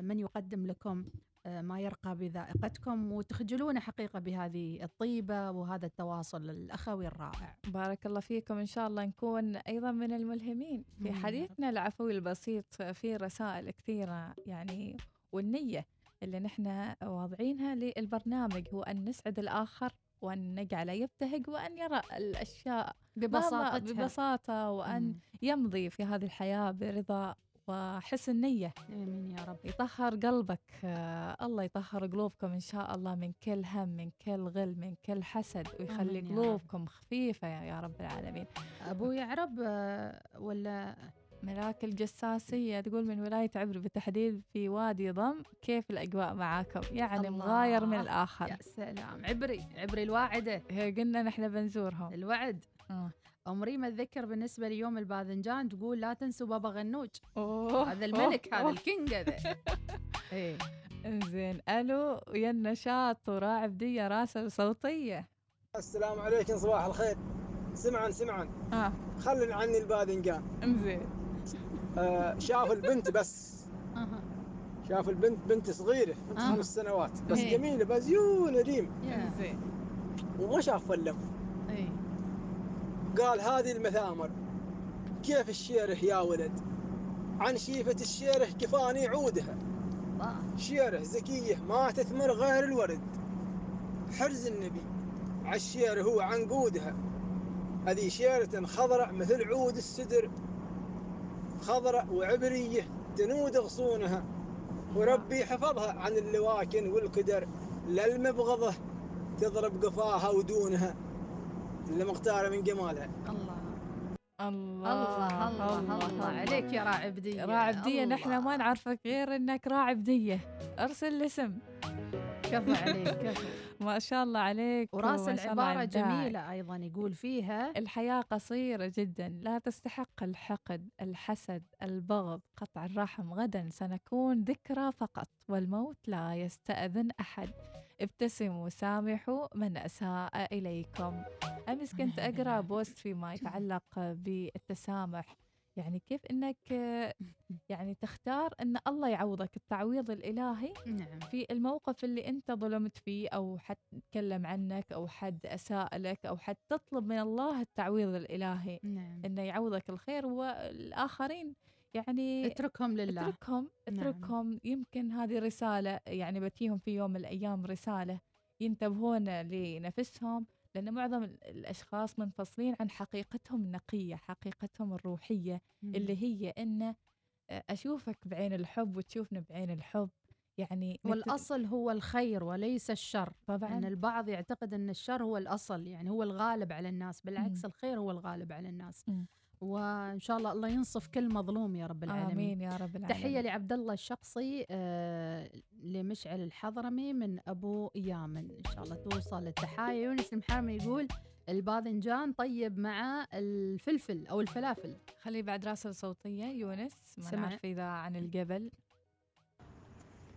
من يقدم لكم آه، ما يرقى بذائقتكم وتخجلون حقيقة بهذه الطيبة وهذا التواصل الأخوي الرائع بارك الله فيكم إن شاء الله نكون أيضا من الملهمين في. حديثنا العفوي البسيط في رسائل كثيرة يعني والنية اللي نحن واضعينها للبرنامج هو أن نسعد الآخر وأن نجعله يبتهج وأن يرى الأشياء مهما- ببساطتها ببساطة وأن مم. يمضي في هذه الحياة برضا وحسن نيه آمين يا رب. يطهر قلبك آه الله يطهر قلوبكم إن شاء الله من كل هم من كل غل من كل حسد ويخلي. قلوبكم خفيفة يا رب العالمين. أبو يعرب آه، ولا ملاك الجساسية تقول من ولاية عبر بالتحديد في وادي ضم كيف الأجواء معاكم؟ يعني الله. مغاير من الآخر. يا سلام. عبري عبري الواعدة. هي قلنا نحن بنزورهم. الوعد. آه. أم ريما تذكر بالنسبة ليوم الباذنجان تقول لا تنسوا بابا غنوج. أوه. هذا الملك أوه، هذا. الكينج هذا. إيه. إنزين ألو ويا النشاط وراعي بدية راسل صوتية. السلام عليكم صباح الخير. سمعا سمعا آه. خلنا عني الباذنجان. إنزين. آه شاف البنت بس. شاف البنت بنت صغيرة بنت آه. خمس سنوات. بس إيه. جميلة بزيونة ريم يا إنزين. وما شاف اللف إيه. قال هذه المثامر. كيف الشيره يا ولد؟ عن شيفة الشيره كفاني عودها. شيره زكية ما تثمر غير الورد. حرز النبي. عالشيره هو عنقودها هذه شيرة خضراء مثل عود السدر. خضراء وعبرية تنود غصونها. وربي حفظها عن اللواكن والكدر. للمبغضة تضرب قفاها ودونها. اللي مختارة من جمالها الله. الله. الله الله الله. عليك يا راعي بدية راعي بدية نحن الله. ما نعرفك غير إنك راعي بدية أرسل الاسم. كفو عليك كفو. ما شاء الله عليك وراس العبارة. جميلة أيضا يقول فيها الحياة قصيرة جدا لا تستحق الحقد الحسد البغض قطع الرحم غدا سنكون ذكرى فقط والموت لا يستأذن أحد. ابتسموا وسامحوا من أساء إليكم. أمس كنت أقرأ بوست فيما يتعلق بالتسامح. يعني كيف إنك يعني تختار إن الله يعوضك التعويض الإلهي نعم. في الموقف اللي أنت ظلمت فيه أو حد تكلم عنك أو حد اساء لك أو حد تطلب من الله التعويض الإلهي. نعم. إنه يعوضك الخير والآخرين يعني اتركهم لله. اتركهم نعم. اتركهم. يمكن هذه رساله يعني بتيهم في يوم من الأيام رسالة ينتبهون لنفسهم لأن معظم ال- الأشخاص منفصلين عن حقيقتهم النقية حقيقتهم الروحية اللي هي إن أشوفك بعين الحب وتشوفنا بعين الحب. يعني والأصل هو الخير وليس الشر. طبعا. أن البعض يعتقد أن الشر هو الأصل يعني هو الغالب على الناس بالعكس مم. الخير هو الغالب على الناس. مم. وإن شاء الله الله ينصف كل مظلوم يا رب العالمين. آمين يا رب العالمين. تحية لعبد الله الشخصي آه لمشعل الحضرمي من أبو يامن. إن شاء الله توصل التحايا يونس المحرمي يقول الباذنجان طيب مع الفلفل أو الفلافل. خلي بعد راسل صوتية. يونس ما سمع. نعرف إذا عن الجبل.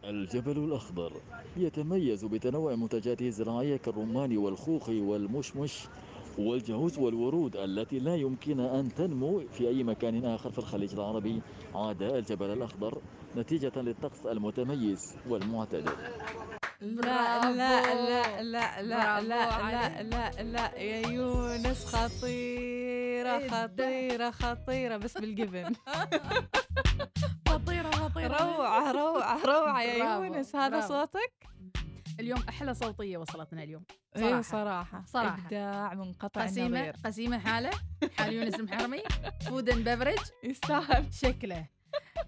الجبل الأخضر يتميز بتنوع منتجاته الزراعية كالرمان والخوخ والمشمش والجوز والورود التي لا يمكن أن تنمو في أي مكان آخر في الخليج العربي عاد الجبل الأخضر نتيجة للطقس المتميز والمعتدل لا لا لا لا لا لا. لا لا لا يا يونس خطيرة إيه؟ خطيرة خطيرة بس بالجبن خطيرة خطيرة روعة روعة روعة يا يونس هذا. صوتك؟ اليوم أحلى صوتية وصلتنا اليوم إيه صراحة. صراحة. صراحة. إبداع منقطع قسيمة النظير قسيمة حالة. حال يونس المحرمي فود اند بفرج يستاهل. شكله.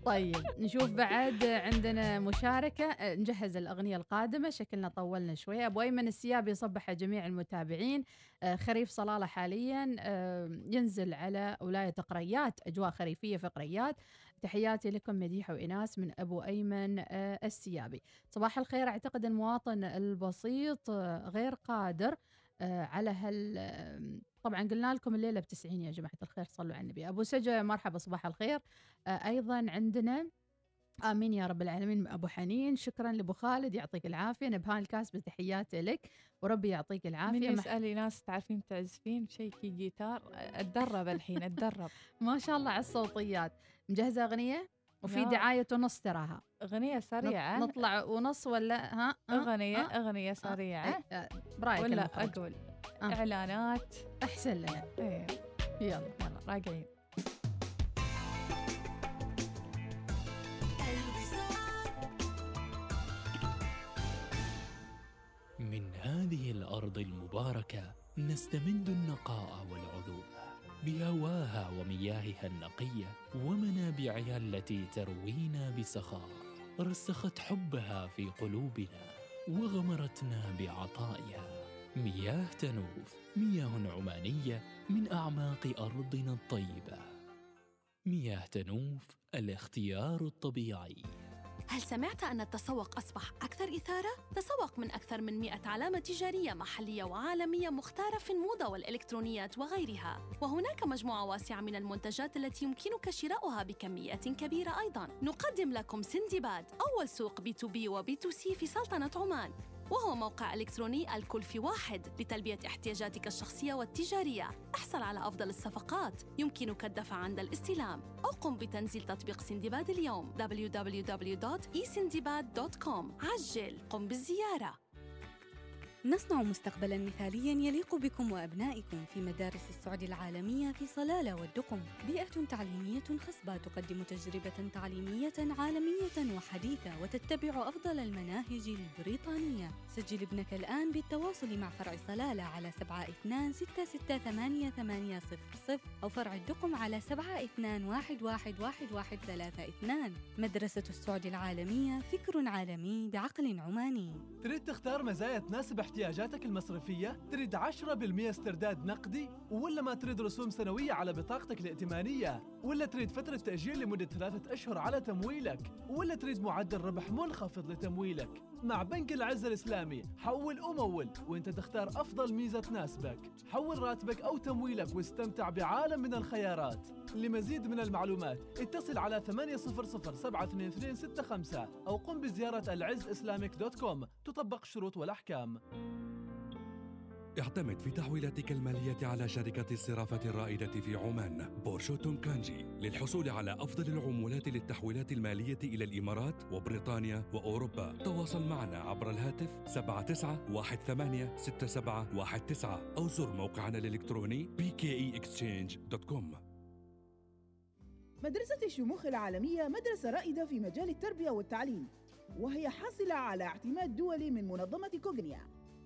طيب نشوف بعد عندنا مشاركة. آه، نجهز الأغنية القادمة. شكلنا طولنا شوية أبو أيمن السيابي يصبح على جميع المتابعين. آه، خريف صلالة حاليا. آه، ينزل على ولاية قريات أجواء خريفية في قريات. تحياتي لكم مديحة وإناس من أبو أيمن آه، السيابي. صباح الخير. أعتقد المواطن البسيط آه، غير قادر آه، على هال طبعا قلنا لكم الليلة بتسعين يا جماعة الخير صلوا على النبي. أبو سجا مرحبا صباح الخير. أيضا عندنا آمين يا رب العالمين أبو حنين. شكرا لأبو خالد يعطيك العافية. نبهان الكاسبه تحياتي لك. وربي يعطيك العافية. من يسألي ناس تعرفين تعزفين شيكي جيتار أتدرب الحين أتدرب. ما شاء الله على الصوتيات. مجهزة أغنية وفي. دعاية ونص تراها أغنية سريعة نط- نطلع ونص ولا ها؟ اغنيه ها؟ أغنية سريعة آه، برأيك ولا المخرج. أقول آه. إعلانات أحسن لنا إيه يلا يلا راجعين من هذه الأرض المباركة نستمد النقاء والعذوب بهواها ومياهها النقية ومنابعها التي تروينا بسخاء رسخت حبها في قلوبنا وغمرتنا بعطائها. مياه تنوف مياه عمانية من أعماق أرضنا الطيبة. مياه تنوف الاختيار الطبيعي. هل سمعت أن التسوق أصبح أكثر إثارة؟ تسوق من أكثر من 100 علامة تجارية محلية وعالمية مختارة في الموضة والإلكترونيات وغيرها. وهناك مجموعة واسعة من المنتجات التي يمكنك شراؤها بكميات كبيرة أيضاً. نقدم لكم سندباد أول سوق بي تو بي وبي تو سي في سلطنة عمان. وهو موقع إلكتروني الكل في واحد لتلبية احتياجاتك الشخصية والتجارية. احصل على أفضل الصفقات يمكنك الدفع عند الاستلام. أو قم بتنزيل تطبيق سندباد اليوم www.esindibad.com عجل قم بالزيارة. نصنع مستقبلا مثاليا يليق بكم وأبنائكم في مدارس السعد العالمية في صلالة والدقم. بيئة تعليمية خصبة تقدم تجربة تعليمية عالمية وحديثة وتتبع أفضل المناهج البريطانية. سجل ابنك الآن بالتواصل مع فرع صلالة على 72668800 أو فرع الدقم على 72111132 مدرسة السعد العالمية فكر عالمي بعقل عماني. تريد تختار مزايا تناسب احتياجاتك المصرفية؟ تريد 10% استرداد نقدي؟ ولا ما تريد رسوم سنوية على بطاقتك الائتمانية؟ ولا تريد فترة تأجيل لمدة ثلاثة أشهر على تمويلك؟ ولا تريد معدل ربح منخفض لتمويلك؟ مع بنك العز الإسلامي. حول ومول وإنت تختار أفضل ميزة تناسبك. حول راتبك أو تمويلك واستمتع بعالم من الخيارات. لمزيد من المعلومات اتصل على 800 72265 أو قم بزيارة العز Islamic dot com. تطبق الشروط والأحكام. اعتمد في تحويلاتك المالية على شركة الصرافة الرائدة في عمان. بورشو تومكانجي للحصول على أفضل العمولات للتحويلات المالية إلى الإمارات وبريطانيا وأوروبا. تواصل معنا عبر الهاتف 79186719 أو زر موقعنا الإلكتروني bkeexchange.com مدرسة الشموخ العالمية مدرسة رائدة في مجال التربية والتعليم وهي حاصلة على اعتماد دولي من منظمة كوغنيا.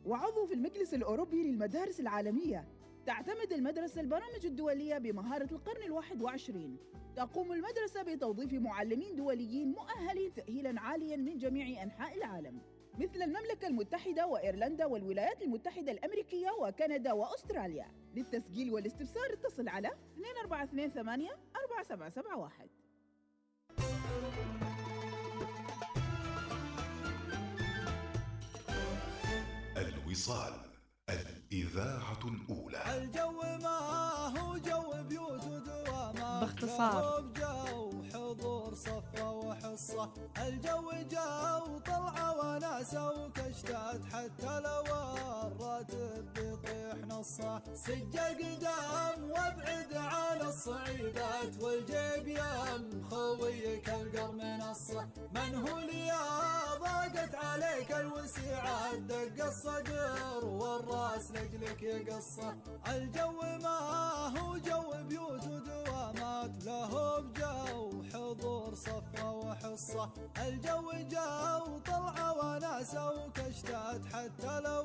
وعضو في المجلس الأوروبي للمدارس العالمية. تعتمد المدرسة البرامج الدولية بمهارة القرن الواحد وعشرين. تقوم المدرسة بتوظيف معلمين دوليين مؤهلين تأهيلا عاليا من جميع أنحاء العالم. مثل المملكة المتحدة وإيرلندا والولايات المتحدة الأمريكية وكندا وأستراليا. للتسجيل والاستفسار اتصل على 2428 4771 الوصال الإذاعة الأولى. الجو ما هو جو بيوت ودوامات باختصار. له بجو حضور صفة وحصة. الجو جو طلعة وناسة وكشتات حتى لو الراتب بيطيح نصة. سجل قدام وابعد عن الصعيبات والجيب يم خويك القر منصة من هو ليا؟ ضاقت عليك الوسيعات دق الصدر والراس لجلك يقصة. الجو ما هو جو بيوت ودوامات. له بجو حضور صفة وحصة. الجو جو طلعة وناسة وكشتات حتى لو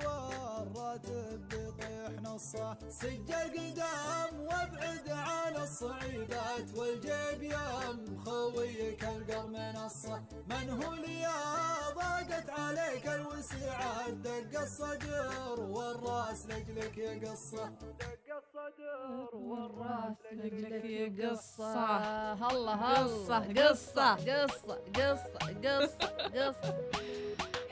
الراتب بيطيح نص قصة سجل قدام وابعد عن الصعيبات والجيب يم خويك القر منصة من هو يا ضاقت عليك الوسيعات دق الصدر والراس لجلك يا قصة دق الصدر والراس لجلك يا قصة. هلا قصة، قصة. قصة قصة قصة قصة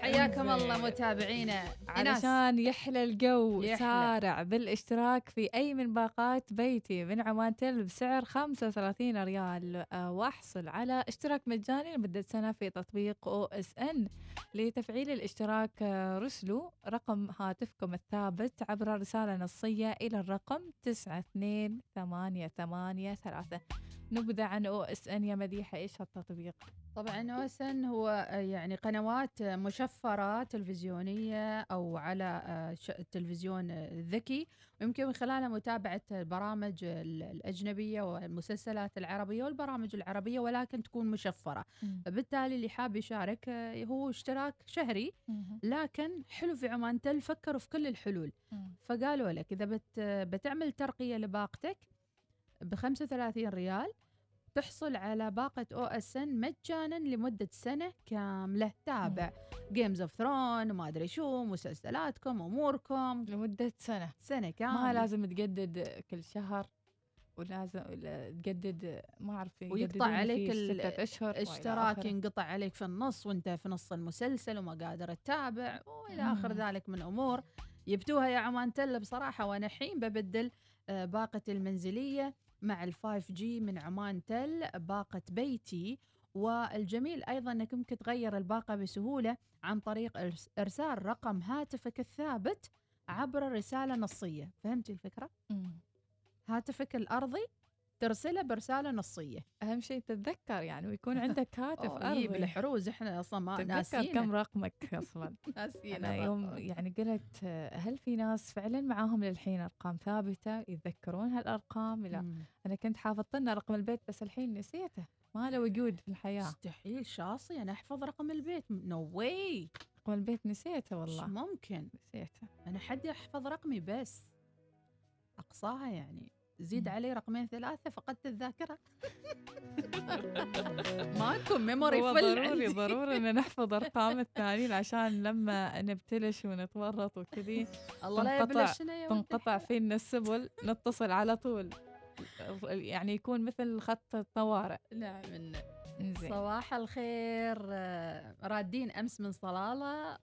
حياكم. الله متابعينا. علشان يحلى الجو يحلى. سارع بالاشتراك في أي من باقات بيتي من عمان تل بسعر 35 ريال آه، واحصل على اشتراك مجاني لمدة سنة في تطبيق OSN لتفعيل الاشتراك آه، رسلوا رقم هاتفكم الثابت عبر رسالة نصية إلى الرقم 92883 نبذة عن OSN يا مديحة إيش هالتطبيق؟ طبعا اوسن هو آه، يعني قنوات مشفرة تلفزيونية أو على التلفزيون آه، الذكي ويمكن من خلالها متابعة البرامج ال- الأجنبية والمسلسلات العربية والبرامج العربية ولكن تكون مشفرة مم. فبالتالي اللي حاب يشارك آه، هو اشتراك شهري لكن حلو في عمان تل فكروا في كل الحلول. فقالوا لك إذا بت بتعمل ترقية لباقتك ب 35 ريال تحصل على باقة OSN مجانا لمدة سنة كاملة. تابع. Game of Thrones وما أدري شو مسلسلاتكم أموركم. لمدة سنة. سنة كاملة. ما لازم تجدد كل شهر ولازم ولا تجدد ما أعرف ويقطع عليك في ال- ستة أشهر وإلى اشتراك آخره. ينقطع عليك في النص وأنت في نص المسلسل وما قادر تتابع وإلى آخر. ذلك من أمور. جبتوها يا عمان تل بصراحة وأنا الحين ببدل آه، باقتي المنزلية. مع ال 5 جي من عمان تل باقة بيتي. والجميل أيضا إنك ممكن تغير الباقة بسهولة عن طريق إرس- إرسال رقم هاتفك الثابت عبر رسالة نصية. فهمتي الفكرة؟ مم. هاتفك الأرضي ترسله برسالة نصية. أهم شيء تتذكر يعني ويكون عندك هاتف يجيب أرضي. الحروز إحنا أصلا ما ناسيين كم رقمك أصلا. ناسيين يوم. يعني قلت هل في ناس فعلا معاهم للحين أرقام ثابتة يتذكرون هالأرقام؟ لا. مم. أنا كنت حافظت لنا رقم البيت بس الحين نسيته. ما له وجود في الحياة. مستحيل شاصي أنا أحفظ رقم البيت. no way رقم البيت نسيته والله. والله ممكن؟ نسيته. أنا حد يحفظ رقمي بس. أقصاها يعني. زيد مم. علي رقمين ثلاثة فقدت الذاكرة ماكو memory full ضروري. ضروري ان نحفظ أرقام الثانيين عشان لما نبتلش ونتورط وكذي الله لا تنقطع فينا السبل نتصل على طول يعني يكون مثل خط الطوارئ نعم. صباح الخير رادين أمس من صلالة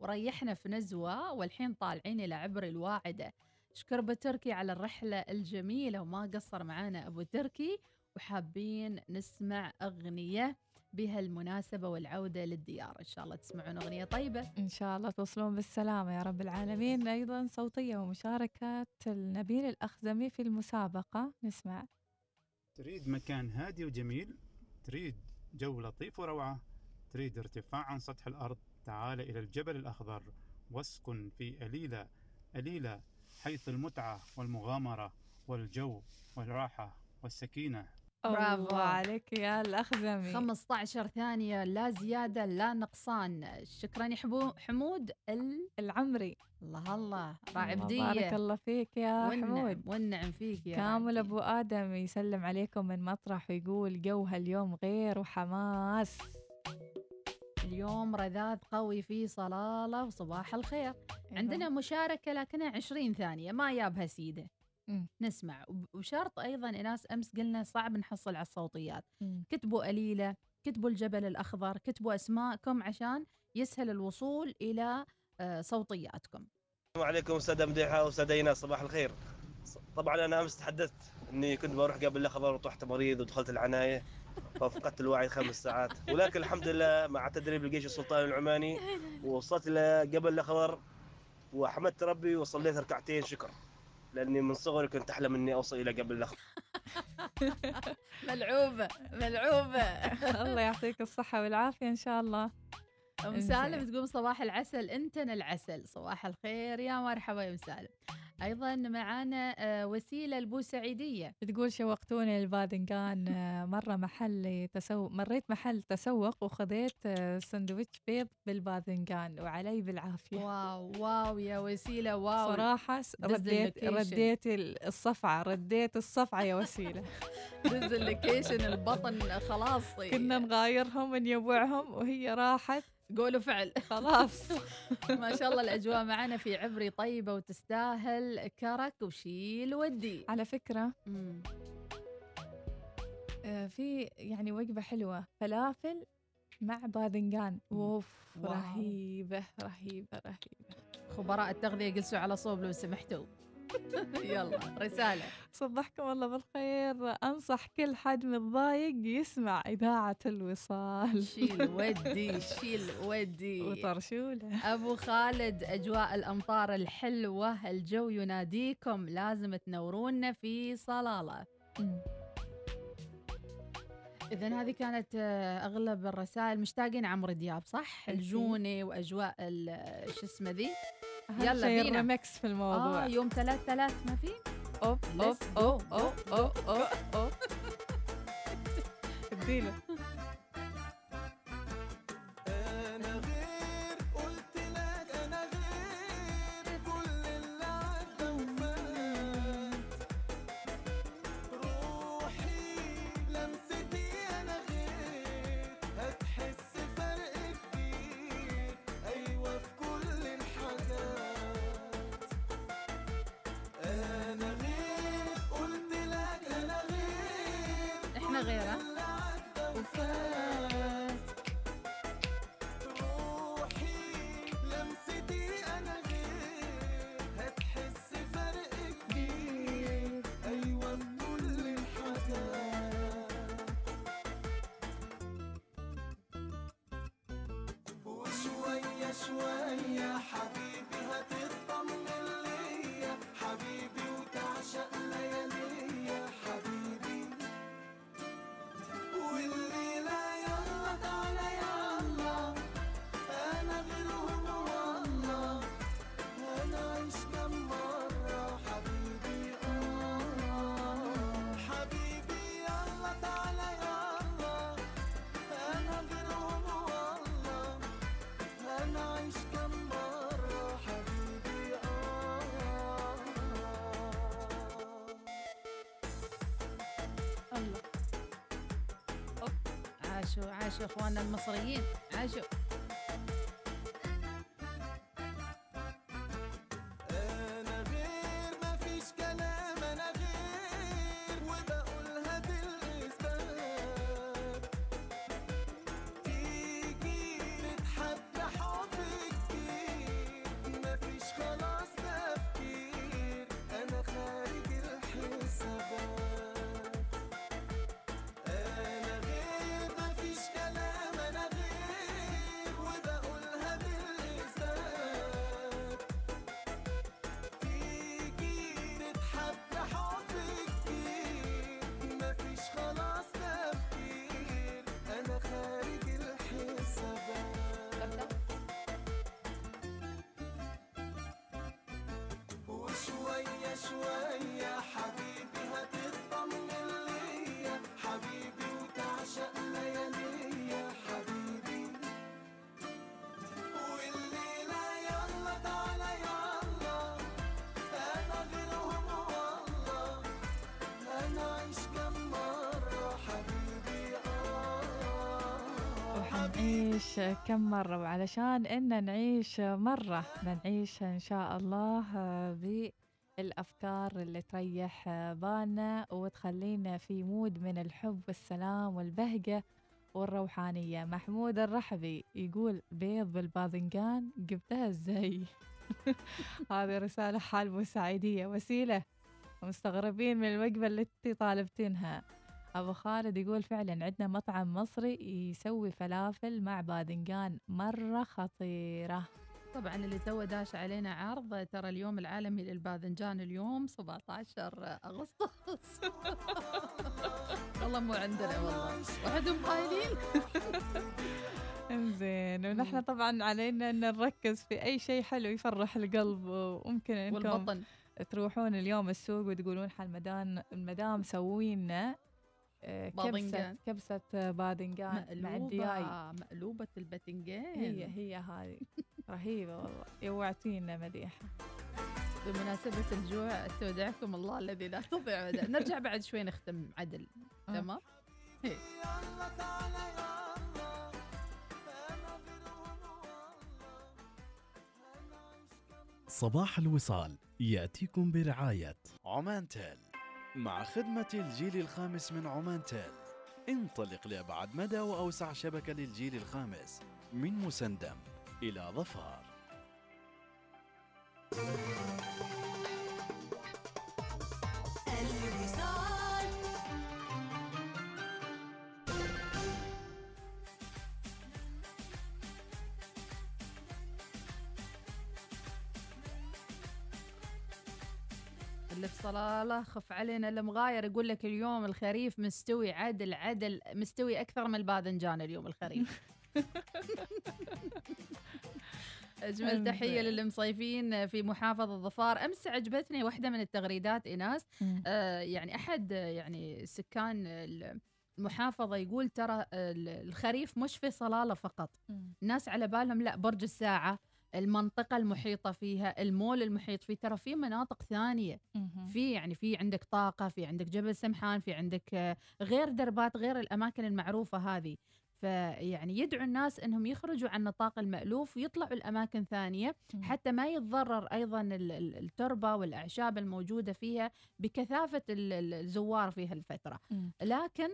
وريحنا في نزوة والحين طالعين إلى عبر الواعدة شكر أبو تركي على الرحلة الجميلة وما قصر معانا أبو تركي. وحابين نسمع أغنية بهالمناسبة والعودة للديار. إن شاء الله تسمعون أغنية طيبة. إن شاء الله توصلون بالسلامة يا رب العالمين. أيضا صوتية ومشاركة النبيل الأخزمي في المسابقة. نسمع. تريد مكان هادي وجميل؟ تريد جو لطيف وروعة؟ تريد ارتفاع عن سطح الأرض؟ تعال إلى الجبل الأخضر. واسكن في أليلة أليلة. حيث المتعة والمغامرة والجو والراحة والسكينة. برافو. عليك يا الأخزمي 15 ثانية لا زيادة لا نقصان. شكرا يا حبو حمود ال... العمري. الله. الله راعبدية. بارك الله فيك يا والنعم حمود. والنعم فيك يا كامل راعبدية. أبو آدم يسلم عليكم من مطرح ويقول جوها اليوم غير وحماس. اليوم رذاذ قوي في صلالة وصباح الخير. عندنا مشاركة لكنها 20 ثانية ما يابها سيدة. مم. نسمع. وشرط أيضا ناس أمس قلنا صعب نحصل على الصوتيات. مم. كتبوا قليلة كتبوا الجبل الأخضر كتبوا أسماءكم عشان يسهل الوصول إلى آه، صوتياتكم. السلام عليكم أستاذ مديحة واستاذ ايناس صباح الخير. طبعا أنا أمس تحدثت إني كنت بروح قبل الأخضر وطحت مريض ودخلت العناية. ففقدت الوعي خمس ساعات. ولكن الحمد لله مع تدريب الجيش السلطاني العماني وصلت إلى قبل الأخضر وحمدت ربي وصليت ركعتين شكر. لأني من صغري كنت أحلم إني أوصل إلى قبل الأخضر. ملعوبة ملعوبة. الله يعطيك الصحة والعافية إن شاء الله. أم. سالم تقول صباح العسل انتن العسل. صباح الخير يا مرحبا يا أم سالم. أيضا معانا آه، وسيلة البوسعيدية. تقول شوقتوني الباذنجان آه، مرة محل تسوق مريت محل تسوق وخذيت آه، سندويتش بيض بالباذنجان وعلي بالعافية. wow wow يا وسيلة wow. دز رديت. رديت ال- الصفعة رديت الصفعة يا وسيلة. دز ال location البطن خلاص. كنا نغايرهم ونيوعهم وهي راحت قولوا فعل. خلاص. ما شاء الله الأجواء معنا في عبري طيبة وتستاهل كرك وشيل ودي. على فكرة. آه، في يعني وجبة حلوة. فلافل مع باذنجان. أوف wow. رهيبة رهيبة رهيبة. خبراء التغذية جلسوا على صوب لو سمحتوا. يلا رسالة. صبحكم الله بالخير. أنصح كل حد متضايق يسمع إذاعة الوصال. شيل ودي شيل ودي. وطرشولة. أبو خالد أجواء الأمطار الحلوة الجو يناديكم لازم تنورونا في صلالة. اذا هذه كانت آه، أغلب الرسائل مشتاقين عمرو دياب صح. الجوني وأجواء ال- شو اسمه ذي؟ يلا بينا. الريمكس في الموضوع؟ آه يوم ثلاث ثلاث ما في؟ أوب go. أوب أوب أوب أوب. اديله. إحنا غيره عاشوا عاشوا إخواننا المصريين عاشوا. وحنعيش كم مرة وعلشان إن نعيش مرة بنعيش إن شاء الله بالأفكار اللي تريح بالنا وتخلينا في مود من الحب والسلام والبهجة والروحانية. محمود الرحبي يقول بيض بالباذنجان جبتها إزاي؟ هذه رسالة حال بوسعيدية وسيلة. مستغربين من الوجبة اللي طالبتينها. أبو خالد يقول فعلا عندنا مطعم مصري يسوي فلافل مع باذنجان مرة خطيرة. طبعا اللي تو داش علينا عرض ترى اليوم العالمي للباذنجان اليوم 17 أغسطس. والله مو عندنا والله. وحدهم قايلين. إنزين ونحن طبعا علينا إن نركز في أي شيء حلو يفرح القلب وممكن إنكم والبطن. تروحون اليوم السوق وتقولون حال المدام المدام سوي لنا آه، كبسة باذنجان. كبسة آه، باذنجان؟ مع الدياي مقلوبة مقلوبة الباذنجان. هي هي هذه رهيبة والله. يوعتينا مديحة. بمناسبة الجوع استودعكم الله الذي لا تضيع نرجع بعد شوي نختم عدل. آه. تمام؟ إيه. صباح الوصال. يأتيكم برعاية عمان تيل. مع خدمة الجيل الخامس من عمان تيل. انطلق لأبعد مدى وأوسع شبكة للجيل الخامس من مسندم إلى ظفار. صلالة خف علينا. المغاير يقول لك اليوم الخريف مستوي عدل عدل مستوي أكثر من الباذنجان اليوم الخريف. أجمل تحية إنزين. للمصيفين في محافظة ظفار. أمس عجبتني واحدة من التغريدات إيناس. آه يعني آه، يعني سكان المحافظة يقول ترى ال- الخريف مش في صلالة فقط. الناس على بالهم لا برج الساعة. المنطقة المحيطة فيها المول المحيط فيه. ترى في مناطق ثانية. في يعني في عندك طاقة في عندك جبل سمحان في عندك آه، غير دربات غير الأماكن المعروفة هذه. فيعني يدعو الناس إنهم يخرجوا عن نطاق المألوف ويطلعوا لأماكن ثانية. حتى ما يتضرر أيضا ال- ال- التربة والأعشاب الموجودة فيها ال- الزوار في هالفترة. لكن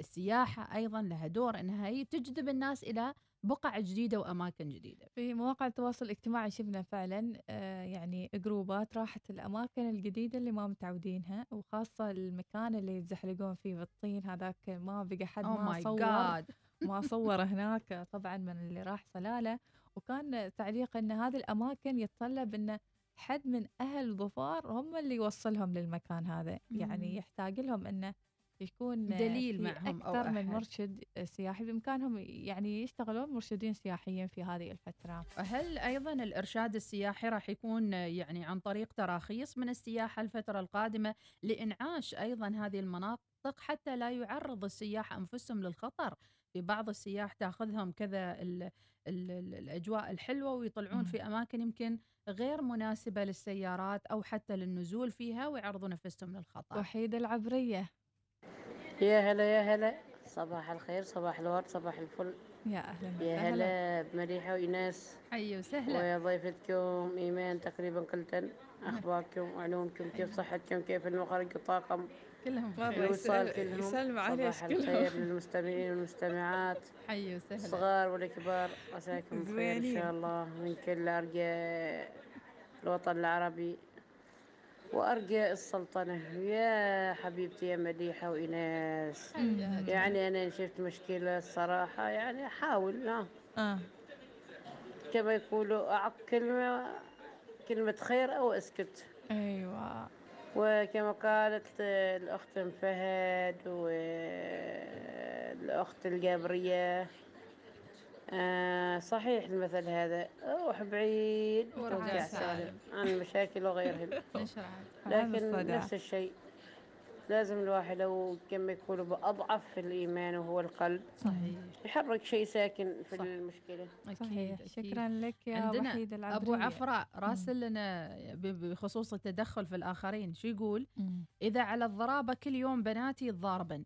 السياحة أيضا لها دور إنها هي تجذب الناس إلى بقع جديدة وأماكن جديدة في مواقع التواصل الاجتماعي شفنا فعلا آه، يعني جروبات راحت الأماكن الجديدة اللي ما متعودينها وخاصة المكان اللي يتزحلقون فيه بالطين هذاك ما بقى حد Oh ما صور God. ما صور هناك طبعا من اللي راح صلالة وكان تعليق أن هذه الأماكن يتطلب أن حد من أهل ظفار هم اللي يوصلهم للمكان هذا. يعني يحتاج لهم أنه يكون دليل معهم أو أكثر من أحد. مرشد سياحي بإمكانهم يعني يشتغلون مرشدين سياحيين في هذه الفترة هل أيضا الإرشاد السياحي راح يكون يعني عن طريق تراخيص من السياحة الفترة القادمة لإنعاش أيضا هذه المناطق حتى لا يعرض السياح أنفسهم للخطر في بعض السياح تأخذهم كذا ال ال ال الأجواء الحلوة ويطلعون. في أماكن يمكن غير مناسبة للسيارات أو حتى للنزول فيها ويعرضون انفسهم للخطر. وحيد العبرية يا هلا يا هلا. صباح الخير صباح الورد صباح الفل. يا أهلا يا. هلا بمديحة وإيناس حي وسهلا. ويا ضيفتكم إيمان تقريبا قلتن أخباركم وعلومكم كيف صحتكم كيف المخرج الطاقم كلهم الوصال كلهم. يسلم عليك صباح. الخير للمستمعين والمستمعات. حي وسهلا. الصغار والكبار عساكم بخير زوينين. شاء الله من كل أرجاء الوطن العربي. وأرجاء السلطنة. يا حبيبتي يا مديحة وإيناس حياك. يعني أنا شفت مشكلة الصراحة يعني أحاول ها آه. كما يقولوا أعق كلمة كلمة خير أو أسكت. أيوه. وكما قالت الأخت فهد والأخت الجابرية آه صحيح المثل هذا. روح بعيد وارجع وارجع سالم. عن المشاكل وغيرهن نشرح. لكن. نفس الشيء. لازم الواحد لو كما يقولوا بأضعف الإيمان وهو القلب صحيح. يحرك شيء ساكن في المشكلة. صحيح. أكيد. شكرا لك يا عندنا وحيد العبريه أبو عفراء راسل لنا بخصوص التدخل في الآخرين. شو يقول؟ إذا على الضرابه كل يوم بناتي تضاربن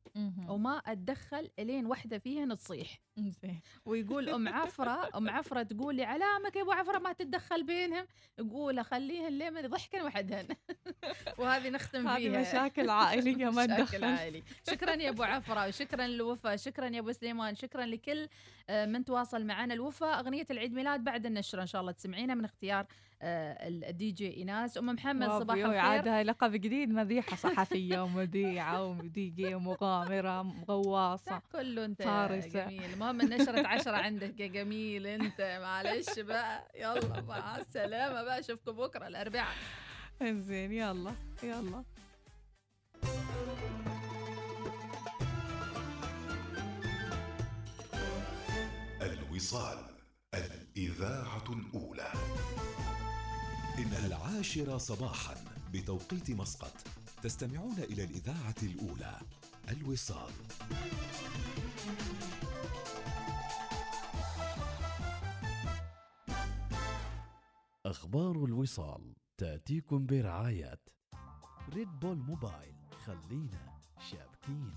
وما أتدخل إلين وحدة فيهن تصيح. زين ويقول أم عفرة أم عفرة تقول لي علامك يا أبو عفرة ما تتدخل بينهم. يقول أخليهن لين يضحكن وحدهن. وهذه نختم هذه فيها. مشاكل عائلية ما مشاكل ندخل. عائلي. شكرا يا أبو عفرة وشكرا للوفا شكرا يا أبو سليمان شكرا لكل آه، من تواصل معنا. الوفا أغنية العيد ميلاد بعد النشرة إن شاء الله تسمعينها من اختيار الدي جي إيناس. أم محمد صباح وابوي عاد الخير هاي لقب جديد مذيحة صحفية ومذيعة ومديجي ومغامرة مغواصة كله أنت فارسة. جميل. المهم النشرة عشرة عندك يا جميل أنت معلش بقى. يلا مع السلامة بقى أشوفكم بكرة الأربعاء. إنزين يلا يلا. الوصال الإذاعة الأولى. إنها العاشرة صباحا بتوقيت مسقط. تستمعون إلى الإذاعة الأولى الوصال. أخبار الوصال تأتيكم برعاية ريد بول موبايل خلينا شابكين.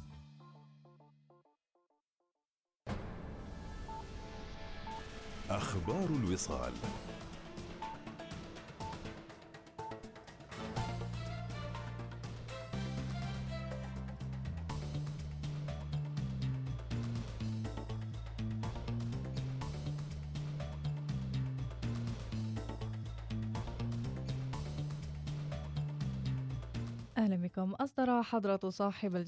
أخبار الوصال. أصدر حضرة صاحب الجلالة